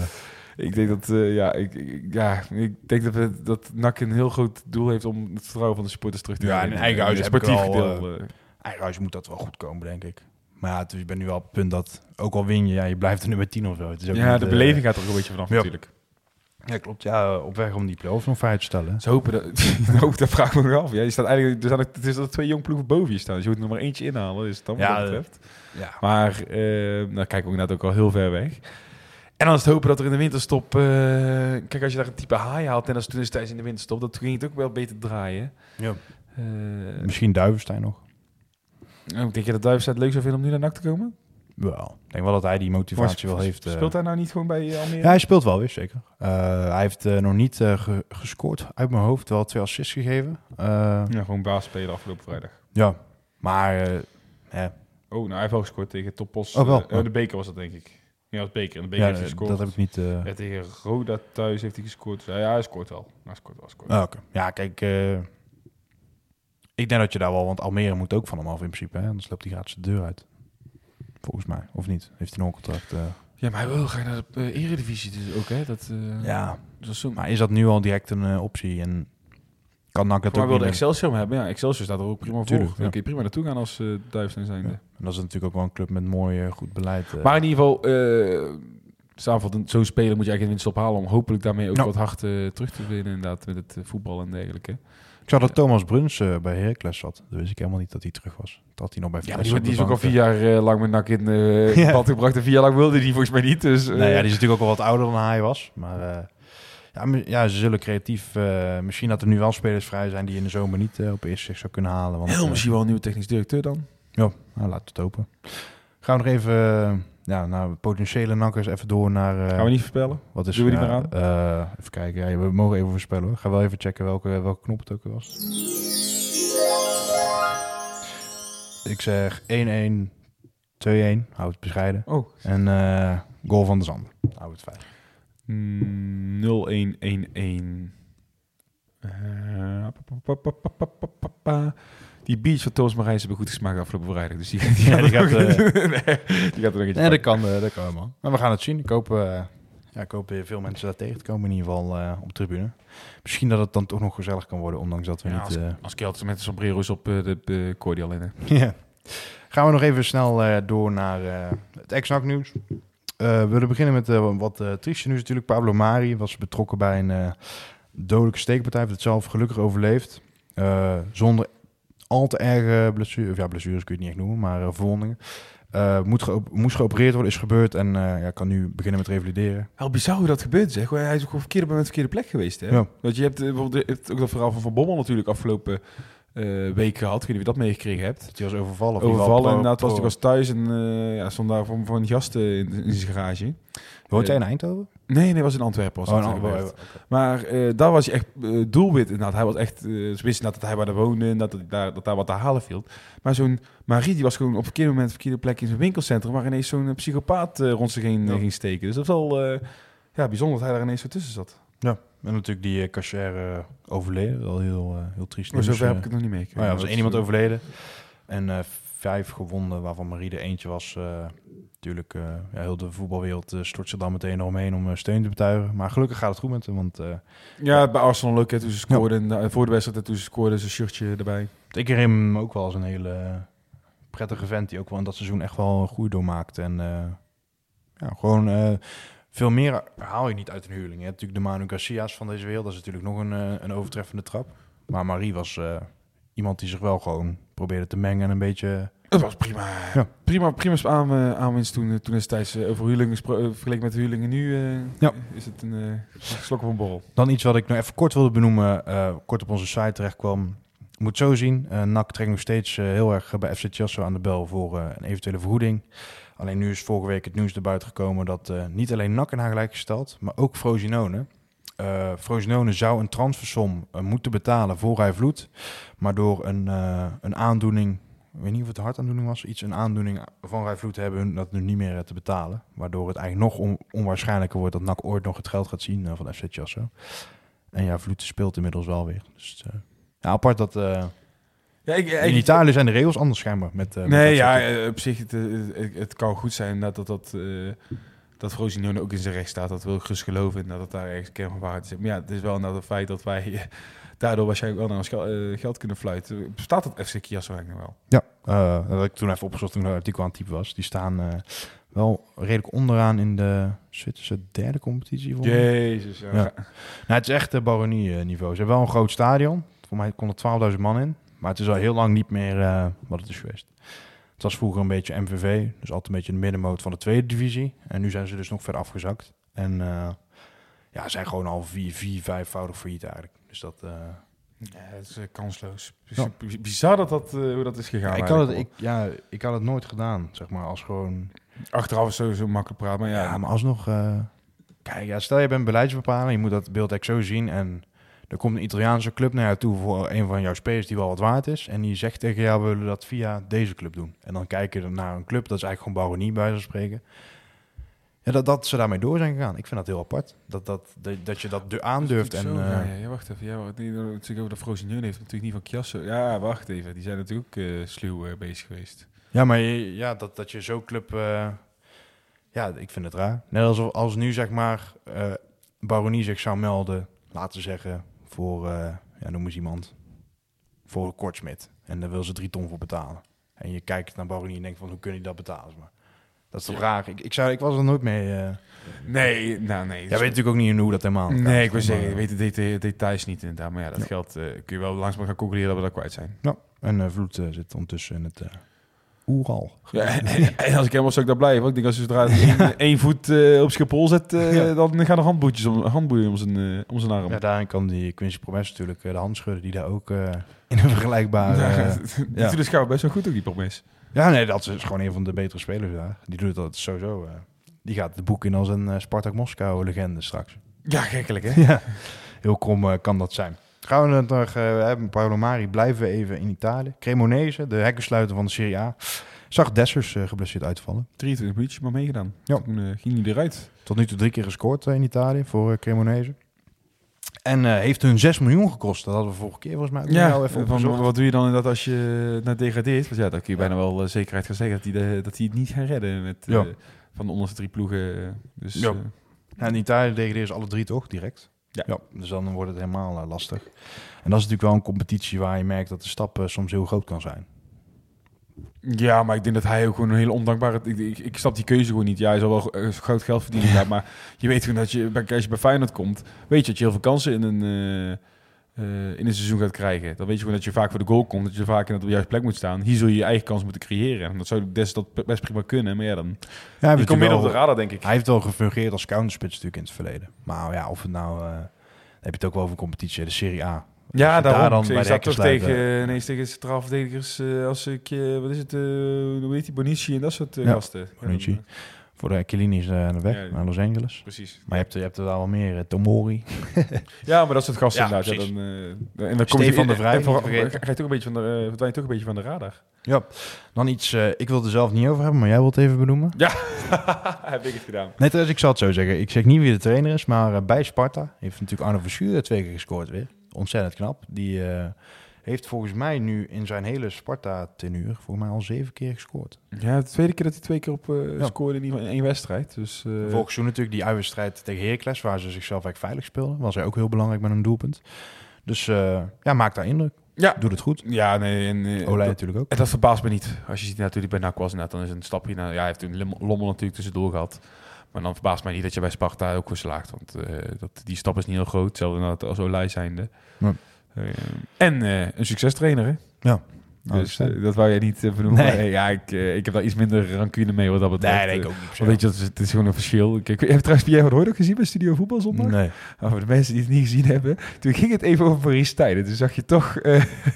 Ik denk dat, eh, ja, ik, ik- ja, ik denk dat, we, dat NAC een heel groot doel heeft om het vertrouwen van de supporters terug te Ja, winnen. in eigen huis ik sportief gedeelte. eh. Eigenhuis moet dat wel goed komen, denk ik. Maar ja, is- je bent nu wel op het punt dat, ook al win je, ja, je blijft er nummer 10 of zo. Het is ook ja, niet, de beleving gaat er ook een beetje vanaf ja. natuurlijk. Ja, klopt. Ja, op weg om die play-offs nog vrij te stellen. Ze hopen dat, hoop, dat vraag ik me nog af. Ja, je staat eigenlijk, er zijn, ook- het is dat twee jong ploegen boven je staan. Dus je moet er nog maar eentje inhalen, dus dan wat Ja, dat betreft. Ja, Maar eh nou kijken we inderdaad ook al heel ver weg. En dan is het hopen dat er in de winterstop... eh, kijk, als je daar een type haai haalt... en als toen destijds in de winterstop... dat ging het ook wel beter draaien. Ja. Eh, Misschien Duivenstein nog. oh, denk je dat Duivestein het leuk zou vinden om nu naar NAC te komen? Wel. Ik denk wel dat hij die motivatie wel heeft. eh. Speelt hij nou niet gewoon bij eh, Almere? Ja, hij speelt wel weer, zeker. Eh, hij heeft nog niet ge- gescoord uit mijn hoofd. Wel twee assists gegeven. Ja, gewoon baas spelen afgelopen vrijdag. ja, maar... Oh, nou, hij heeft wel gescoord tegen Toppos. Oh, wel. Oh, de beker was dat, denk ik. Ja, dat beker. En de beker ja, heeft hij gescoord. dat heb ik niet... Ja, tegen Roda thuis heeft hij gescoord. Ja, hij scoort wel. Hij scoort wel, scoort. Ah, oké. Ja, kijk... ik denk dat je daar wel... Want Almere moet ook van hem af in principe. Hè? Anders loopt hij gratis de deur uit. Volgens mij. Of niet? Heeft hij nog een contract? eh? Ja, maar hij wil graag naar de eh, eredivisie dus ook, hè? Dat, eh, ja. dat zo... Maar is dat nu al direct een optie? En kan NAC dat Maar ook wilde meer? Excelsior hebben. Ja, Excelsior staat er ook prima voor. Tuurlijk, Dan ja. kun je prima naartoe gaan als uh, zijnde. Ja. En dat is natuurlijk ook wel een club met mooi, goed beleid. Maar in ieder geval, samenvattend, zo'n speler moet je eigenlijk in winst ophalen om hopelijk daarmee ook Ja. wat hard terug te winnen inderdaad met het voetbal en dergelijke. Ik zag dat Thomas Bruns uh, bij Heracles zat. Dat wist ik helemaal niet dat hij terug was. Dat hij nog bij Ja, Vitesse die, die is ook al vier eh. jaar uh, lang met nak in uh, Ja. bad gebracht. En vier jaar lang wilde hij volgens mij niet. Dus, uh, Nee, ja, die is natuurlijk ook al wat ouder dan hij was. Maar eh, ja, ja, ze zullen creatief... eh, misschien dat er nu wel spelers vrij zijn die in de zomer niet eh, op eerste zicht zou kunnen halen. Want, heel eh, misschien wel een nieuwe technisch directeur dan. Ja, nou, laten we het hopen. Gaan we nog even eh, ja, naar potentiële nakkers even door naar... eh, Gaan we niet voorspellen? Wat is Doen we die maar aan? eh, even kijken, ja, we mogen even voorspellen. hoor. Ga wel even checken welke, welke knop het ook was. Ik zeg 1-1, 2-1, houd het bescheiden. Oh. En eh, goal van de Zander, houd het veilig. Mm, 0-1-1-1. Eh, die beach van Marijs hebben goed gesmaakt afgelopen vrijdag. Dus die, die, Ja, die gaat, nee, eh, die gaat er nog eentje Nee, dat kan, eh, dat kan man. Maar we gaan het zien. Ik hoop, eh, ja, ik hoop weer veel mensen daar tegen te komen, in ieder geval eh, op de tribune. Misschien dat het dan toch nog gezellig kan worden, ondanks dat we Ja, niet... als, eh, als met de sombrero's op eh, de cordial in. Ja. Gaan we nog even snel eh, door naar eh, het ex-NAC nieuws. Eh, we willen beginnen met eh, wat uh, trieste nieuws natuurlijk. Pablo Mari was betrokken bij een dodelijke steekpartij. Heeft het zelf gelukkig overleefd. Zonder al te erge blessures. Of ja, blessures kun je het niet echt noemen, maar uh, verwondingen. moet ge moest geopereerd worden, is gebeurd. En ja, kan nu beginnen met revalideren. Heel bizar hoe dat gebeurt zeg. Hij is ook op verkeerde moment verkeerde plek geweest. Hè? Ja. Want je hebt, bijvoorbeeld, je hebt ook dat verhaal van Van Bommel natuurlijk afgelopen uh, week gehad. Ik weet niet of je dat meegekregen hebt. Dat hij was overvallen. Overvallen, inderdaad. Was, was thuis en uh, ja, stond daar voor, voor een gast uh, in, in zijn garage. Woont hij in Eindhoven? Nee, nee, was in Antwerpen. Was oh, dat Antwerpen. okay. Maar uh, daar was hij echt uh, doelwit. Inderdaad. Hij was echt, uh, ze wisten dat hij waar woonde, dat, daar, dat daar wat te halen viel. Maar zo'n Marie, die was gewoon op verkeerde moment, verkeerde plek in zijn winkelcentrum, waar ineens zo'n psychopaat rond zich heen ja. ging steken. Dus dat was wel ja, bijzonder dat hij daar ineens zo tussen zat. Ja, en natuurlijk die cashier overleden. Wel heel, heel triest. Maar zover heb ik het nog niet mee. Oh ja, er was één iemand overleden. En vijf gewonden, waarvan Marie de eentje was. uh, natuurlijk, ja, heel de voetbalwereld stort zich dan meteen omheen om steun te betuigen. Maar gelukkig gaat het goed met hem. Want, ja, bij Arsenal leuk hè, toen ze scoorden. Ja. voor de wedstrijd toen ze scoorden, zijn shirtje erbij. Ik herinner hem ook wel als een hele prettige vent. Die ook wel in dat seizoen echt wel een groei doormaakt. En ja, gewoon eh, veel meer haal je niet uit een huurling. Je hebt natuurlijk de Manu Garcia's van deze wereld. Dat is natuurlijk nog een, een overtreffende trap. Maar Marie was uh, iemand die zich wel gewoon probeerde te mengen en een beetje... Het was prima. Ja. Prima, prima aan, uh, aanwinst toen, toen destijds over huurlingen vergeleken met huurlingen. Nu ja. is het een uh, slok van borrel. Dan iets wat ik nog even kort wilde benoemen. kort op onze site terecht kwam. Moet zo zien. NAC trekt nog steeds heel erg bij FC Chasso aan de bel voor een eventuele vergoeding. Alleen nu is vorige week het nieuws erbuiten gekomen dat uh, niet alleen NAC in haar gelijk gesteld, maar ook Frosinone. Uh, Frosinone zou een transfersom uh, moeten betalen voor Rijvloed, maar door een, een aandoening, ik weet niet of het een hartaandoening was, iets een aandoening van Rijvloed hebben hun dat nu niet meer te betalen. Waardoor het eigenlijk nog on onwaarschijnlijker wordt dat NAC ooit nog het geld gaat zien van FC Chasso. En ja, Vloed speelt inmiddels wel weer. Dus ja, apart dat... Ja, ik, ik, in Italië zijn de regels anders schijnbaar. Met, nee, met ja, op zich, het, het, het, kan goed zijn dat dat, dat, dat Frosinone ook in zijn recht staat. Dat wil ik gerust geloven dat het daar ergens kern van waarheid is. Maar ja, het is wel nou het feit dat wij uh, daardoor waarschijnlijk wel naar ons geld, geld kunnen fluiten. Bestaat dat FC Chiasso eigenlijk wel? Ja, dat had ik toen even opgezocht toen het artikel aan het type was. Die staan wel redelijk onderaan in de Zwitserse derde competitie. Jezus, ja. ja. Nou, het is echt baronie niveau. Ze hebben wel een groot stadion. Voor mij kon er 12.000 man in. Maar het is al heel lang niet meer uh, wat het is geweest. Het was vroeger een beetje MVV, dus altijd een beetje de middenmoot van de tweede divisie. En nu zijn ze dus nog verder afgezakt. En uh, ja, zijn gewoon al vier, vier vijfvoudig failliet eigenlijk. Dus dat... Uh, ja, het is kansloos. Ja. Bizar dat dat, hoe dat is gegaan. Ja, ik, had het, ik, ja, ik had het nooit gedaan, zeg maar, als gewoon... Achteraf is sowieso makkelijk praten, maar ja... Ja, maar alsnog... kijk, ja, stel je bent beleidsbepaler, je moet dat beeld echt zo zien en... Er komt een Italiaanse club naar jou toe voor een van jouw spelers die wel wat waard is. En die zegt tegen jou, we willen dat via deze club doen. En dan kijk je naar een club, dat is eigenlijk gewoon baronie bij zo'n spreken. Ja, dat, dat ze daarmee door zijn gegaan. Ik vind dat heel apart. Dat, dat, dat, dat je dat aandurft. En, zo, uh, ja, ja, wacht even. Ja, wacht, die, natuurlijk over de Frosinone heeft natuurlijk niet van Chiasso. Ja, wacht even. Die zijn natuurlijk ook uh, sluw uh, bezig geweest. Ja, maar je, ja, dat, dat je zo'n club... Uh, ja, ik vind het raar. Net als, als nu, zeg maar, baronie zich zou melden, laten we zeggen voor, uh, ja, noem eens iemand, voor Kortsmit. En daar wil ze drie ton voor betalen. En je kijkt naar Baronie en denkt van, hoe kun je dat betalen? Maar dat is toch ja. raar? Ik, ik, zou, ik was er nooit mee... Uh... Nee, nou nee. Jij weet natuurlijk ook niet hoe dat helemaal Nee, gaat. ik wil zeggen, je weet de details, details niet inderdaad. Maar ja, dat ja. geld uh, kun je wel langzaam gaan concluderen dat we dat kwijt zijn. Ja, en uh, Vloed zit ondertussen in het... Oeral. Ja, en, en, als ik helemaal zou ik daar blijven. Ik denk als je zodra één, één voet uh, op Schiphol zet, uh, ja. dan gaan er handboetjes om, handboeien om zijn, uh, om zijn arm. Ja, daarin kan die Quincy Promes natuurlijk de hand schudden die daar ook in een vergelijkbare... Ja, die doet de schouw best wel goed ook, die Promes. Ja, nee, dat is gewoon een van de betere spelers daar. Die doet dat sowieso. die gaat het boek in als een Spartak Moskou legende straks. Ja, gekkelijk hè? ja, heel krom kan dat zijn. Gaan we nog, uh, we hebben Paolo Mari, blijven we even in Italië. Cremonese, de hekkensluiter van de Serie A. Zag Dessers uh, geblesseerd uitvallen. 23 minuutjes maar meegedaan. Ja. Toen uh, ging hij eruit. Tot nu toe drie keer gescoord in Italië voor Cremonese. En eh, heeft hun 6 miljoen gekost. Dat hadden we vorige keer volgens mij ook Ja, even van, wat doe je dan inderdaad als je naar degradeert? Want ja, dan kun je bijna wel eh, zekerheid gaan zeggen dat hij, dat hij het niet gaan redden met, eh, Ja. van de onderste drie ploegen. Dus, Ja. eh, Ja, in Italië degraderen ze alle drie toch, direct? Ja. Dus dan wordt het helemaal eh, lastig. En dat is natuurlijk wel een competitie waar je merkt dat de stap eh, soms heel groot kan zijn. Ja, maar ik denk dat hij ook gewoon een hele ondankbare... Ik, ik, ik snap die keuze gewoon niet. Ja, hij zal wel eh, groot geld verdienen, maar je weet gewoon dat je, bij- als je bij Feyenoord komt, weet je dat je heel veel kansen in een, eh, eh, in een seizoen gaat krijgen. Dan weet je gewoon dat je vaak voor de goal komt, dat je vaak in de juiste plek moet staan. Hier zul je je eigen kans moeten creëren. En dat zou des dat best prima kunnen, maar ja, dan... Ja, Je komt meer wel- op de radar, denk ik. Hij heeft wel gefungeerd als counterspits natuurlijk in het verleden. Maar ja, of het nou... eh, dan heb je het ook wel over een competitie, de Serie A. Ja, daarom. daar dan bij de toch tegen, uh, nee, tegen centraal verdedigers eh, als ik, eh, wat is het, eh hoe heet die, Bonici en dat soort eh, Ja, gasten. Bonici. Ja, Voor de Chiellini is eh, aan de weg Ja, ja. naar Los Angeles. precies. Maar je hebt, je hebt er wel meer. eh, Tomori. Ja, maar dat soort gasten Ja, inderdaad. Ja, dan, eh, en dan kom je Stefan de Vrij, ga je toch een beetje van de, eh, verdwijn je toch een beetje van de radar. Ja, dan iets... eh, ik wil het er zelf niet over hebben, maar jij wilt het even benoemen. Heb ik het gedaan. Nee, trouwens, ik zal het zo zeggen. Ik zeg niet wie de trainer is, maar eh, bij Sparta heeft natuurlijk Arno Verschuren twee keer gescoord weer. Ontzettend knap. Die eh, heeft volgens mij nu in zijn hele Sparta-tenuur volgens mij al zeven keer gescoord. Ja, de tweede keer dat hij twee keer op eh, Ja. scoorde in, één wedstrijd. Dus, eh, Volgens seizoen natuurlijk die uitwedstrijd tegen Heracles, waar ze zichzelf eigenlijk veilig speelden. Was hij ook heel belangrijk met een doelpunt. Dus eh, ja, maakt daar indruk. ja, Doet het goed. ja, nee. En, Olij dat, natuurlijk ook. en dat verbaast me niet. Als je ziet natuurlijk bij NAC was inderdaad, dan is een stapje naar... Ja, hij heeft toen Lim- Lommel natuurlijk tussendoor gehad. Maar dan verbaast mij niet dat je bij Sparta ook weer slaagt. Want eh, dat, die stap is niet heel groot. Hetzelfde als Olij zijnde. Ja. Eh, en eh, een succestrainer, hè? Ja. Dus eh, dat wou jij niet uh, benoemen. Nee. Maar, ja, ik, ik heb daar iets minder rancune mee wat dat betreft. nee, nee, ik ook niet. weet je, het is, het is gewoon een verschil. Kijk, heb je trouwens Pierre van Hooyd ook gezien bij Studio Voetbal zondag? Nee. Oh, voor de mensen die het niet gezien hebben. Toen ging het even over Maurice Stijn. Toen zag je toch...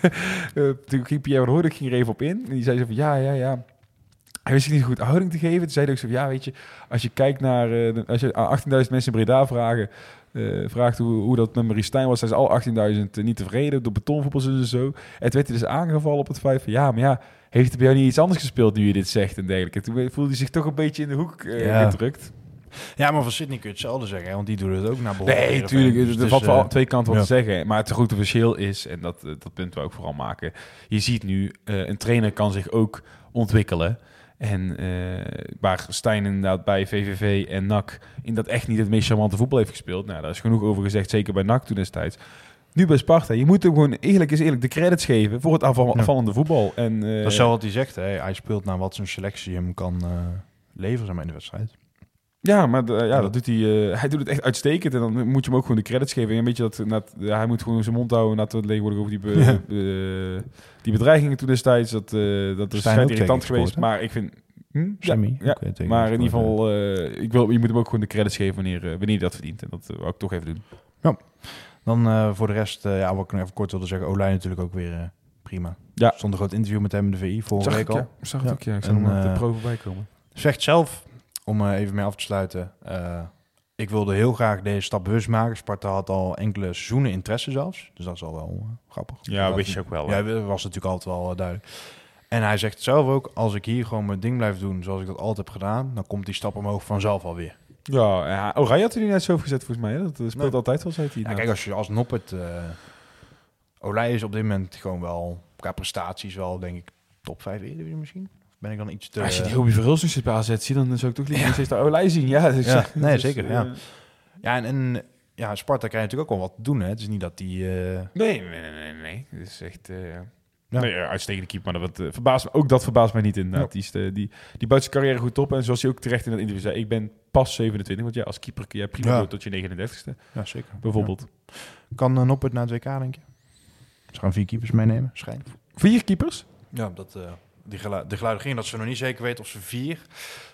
toen ging Pierre van Hooyd ging er even op in. En die zei zo van, ja, ja, ja. Hij wist niet goed houding te geven. Toen zei hij ook zo van, ja, weet je... Als je kijkt naar... als je aan 18.000 mensen in Breda vragen... eh, vraagt hoe, hoe dat met Maurice Stijn was... zijn ze al 18.000 niet tevreden. Door betonvoetbal en zo. En toen werd hij dus aangevallen op het feit van... Ja, maar ja... Heeft er bij jou niet iets anders gespeeld nu je dit zegt en dergelijke? Toen voelde hij zich toch een beetje in de hoek eh, Ja. gedrukt. Ja, maar van Sydney kun je hetzelfde zeggen, hè, want die doet het ook naar behoren. Nee, tuurlijk. Dus er is, valt wel eh, twee kanten wat ja. te zeggen. Maar het grote verschil is, en dat, eh, dat punt wil ik vooral maken. Je ziet nu, eh, een trainer kan zich ook ontwikkelen. En eh, waar Stijn inderdaad bij VVV en NAC in dat echt niet het meest charmante voetbal heeft gespeeld. Nou, daar is genoeg over gezegd, zeker bij NAC toen destijds. Nu bij Sparta, je moet hem gewoon eerlijk is eerlijk de credits geven voor het Ja. afvallende voetbal. En, eh, Dat is wel wat hij zegt. Hè. Hij speelt naar wat zijn selectie hem kan eh, leveren in de wedstrijd. Ja, maar de- ja, dat doet hij. eh, hij doet het echt uitstekend. En dan moet je hem ook gewoon de credits geven. En weet je dat, dat ja, hij moet gewoon zijn mond houden. Na het leeg worden over die, be- Ja. die bedreigingen toen destijds. Dat, eh dat is ook irritant geweest. Maar ik vind. Hm? Ja, Sammy. ja. maar in ieder geval, eh, ik wil, je moet hem ook gewoon de credits geven wanneer, wanneer hij dat verdient. En dat wou ik toch even doen. Dan eh, voor de rest, ja, wat ik nog even kort wilde zeggen, Olij natuurlijk ook weer prima. Ja. Stond een groot interview met hem in de VI vorige Zag week ik, al. ja. Zag het Ja. ook, ja. Ik En, zag hem op de pro voorbij komen. Zegt zelf, om eh, even mee af te sluiten, eh, ik wilde heel graag deze stap bewust maken. Sparta had al enkele seizoenen interesse zelfs, dus dat is al wel eh, grappig. Ja, wist je ook wel. Ja, dat was natuurlijk altijd wel duidelijk. En hij zegt zelf ook, als ik hier gewoon mijn ding blijf doen zoals ik dat altijd heb gedaan, dan komt die stap omhoog vanzelf alweer. Ja, ja, Oranje had hij niet net zo gezet volgens mij. Hè? Dat speelt Nee. altijd wel, zei hij. Ja, kijk, als je als Noppert... eh Olij is op dit moment gewoon wel, qua prestaties wel, denk ik, top 5 Eredivisie misschien. Ben ik dan iets te... Als je die Hobie Verhulst nu bij AZ ziet, dan zou ik toch liever steeds de Olij zien. Ja, dus, Ja, nee, dus, zeker, eh, ja. Ja, en, en ja, Sparta krijgt natuurlijk ook wel wat te doen. Hè. Het is niet dat die... eh, Nee, nee, nee, nee. nee. Het is echt... eh Ja. Nee, uitstekende keeper, maar dat, eh, verbaast me, ook dat verbaast mij niet inderdaad. Die, die, die buit zijn carrière goed op. En zoals hij ook terecht in het interview zei, ik ben pas 27. Want ja, als keeper kun je prima Ja. door tot je 39ste, ja, zeker. bijvoorbeeld. Ja. Kan uh, Noppert naar het WK, denk je? Ze gaan vier keepers meenemen, schijnt. Vier keepers? Ja, dat, eh, die gelu de geluiden gingen dat ze nog niet zeker weten of ze vier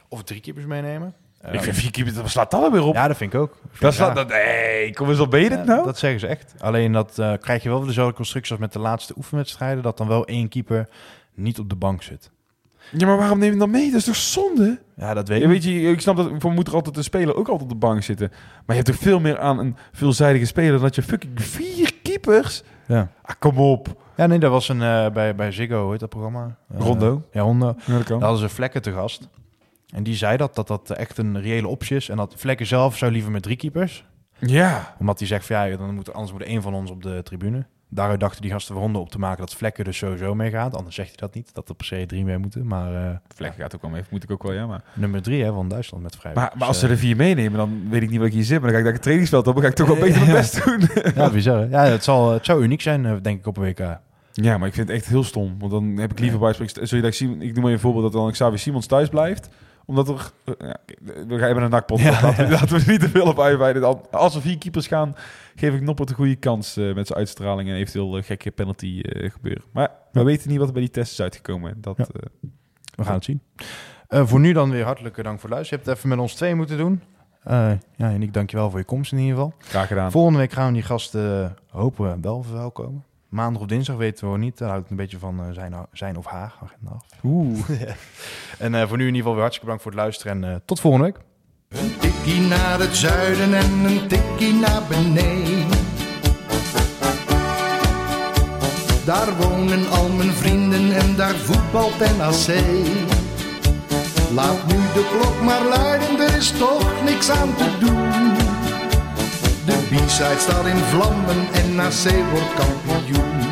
of drie keepers meenemen. Eh, ik vind vier keepers, dat slaat dat alweer op. Ja, dat vind ik ook. Vind- dat slaat, dat, hey, kom eens op, ben je dit Ja, nou? Dat zeggen ze echt. Alleen dat eh, krijg je wel weer dezelfde constructie als met de laatste oefenwedstrijden. Dat dan wel één keeper niet op de bank zit. Ja, maar waarom neem je dan mee? Dat is toch zonde? Ja, dat weet Ja, ik. weet je, ik snap dat voor moet er altijd een speler ook altijd op de bank zitten. Maar je hebt toch veel meer aan een veelzijdige speler dan dat je fucking vier keepers. Ja. Ah, kom op. ja, nee, dat was een eh, bij, bij Ziggo, heet dat programma? Eh, Rondo. Ja, Rondo. Ja. Daar hadden ze Vlekken te gast. En die zei dat, dat dat echt een reële optie is. En dat Vlekken zelf zou liever met drie keepers. Ja. Omdat hij zegt van ja, dan moet, anders moet er één van ons op de tribune. Daaruit dachten die gasten ronde op te maken dat Vlekken dus sowieso meegaat. Anders zegt hij dat niet, dat er per se drie mee moeten. Maar eh, Vlek gaat ook wel mee. Moet ik ook wel, ja. Maar, nummer drie hè, van Duitsland met vrij. maar, maar als ze er vier meenemen, dan weet ik niet wat ik hier zit. Maar dan ga ik naar het trainingsveld op. Dan ga ik toch wel beter mijn best doen. Ja, bizar. Ja, het, zal, het zou uniek zijn, eh, denk ik, op een WK. Ja, maar ik vind het echt heel stom. Want dan heb ik liever bij Zul je dat zien? Ik noem maar een voorbeeld dat dan Xavier Simons thuis blijft. Omdat er... eh, Ja, we gaan even een nakpot. Ja. Laten, we, laten we niet te veel op uitweiden. Als er vier keepers gaan, geef ik Noppert een goede kans eh, met zijn uitstraling en eventueel eh, gekke penalty eh, gebeuren. Maar we weten niet wat er bij die test is uitgekomen. Dat, Ja. eh, We gaan het zien. Eh, voor nu dan weer hartelijke dank voor het luisteren. Je hebt het even met ons twee moeten doen. Eh, ja, en ik dank je wel voor je komst in ieder geval. graag gedaan. Volgende week gaan we die gasten hopen we wel verwelkomen. Maandag of dinsdag weten we nog niet. Dat houdt een beetje van eh, zijn, zijn of haar agenda af. Oeh. En eh, voor nu in ieder geval weer hartstikke bedankt voor het luisteren. En eh, tot volgende week. Een tikkie naar het zuiden en een tikkie naar beneden. Daar wonen al mijn vrienden en daar voetbalt NAC. Laat nu de klok maar luiden, er is toch niks aan te doen. De B-side staat in vlammen en NAC wordt kampioen.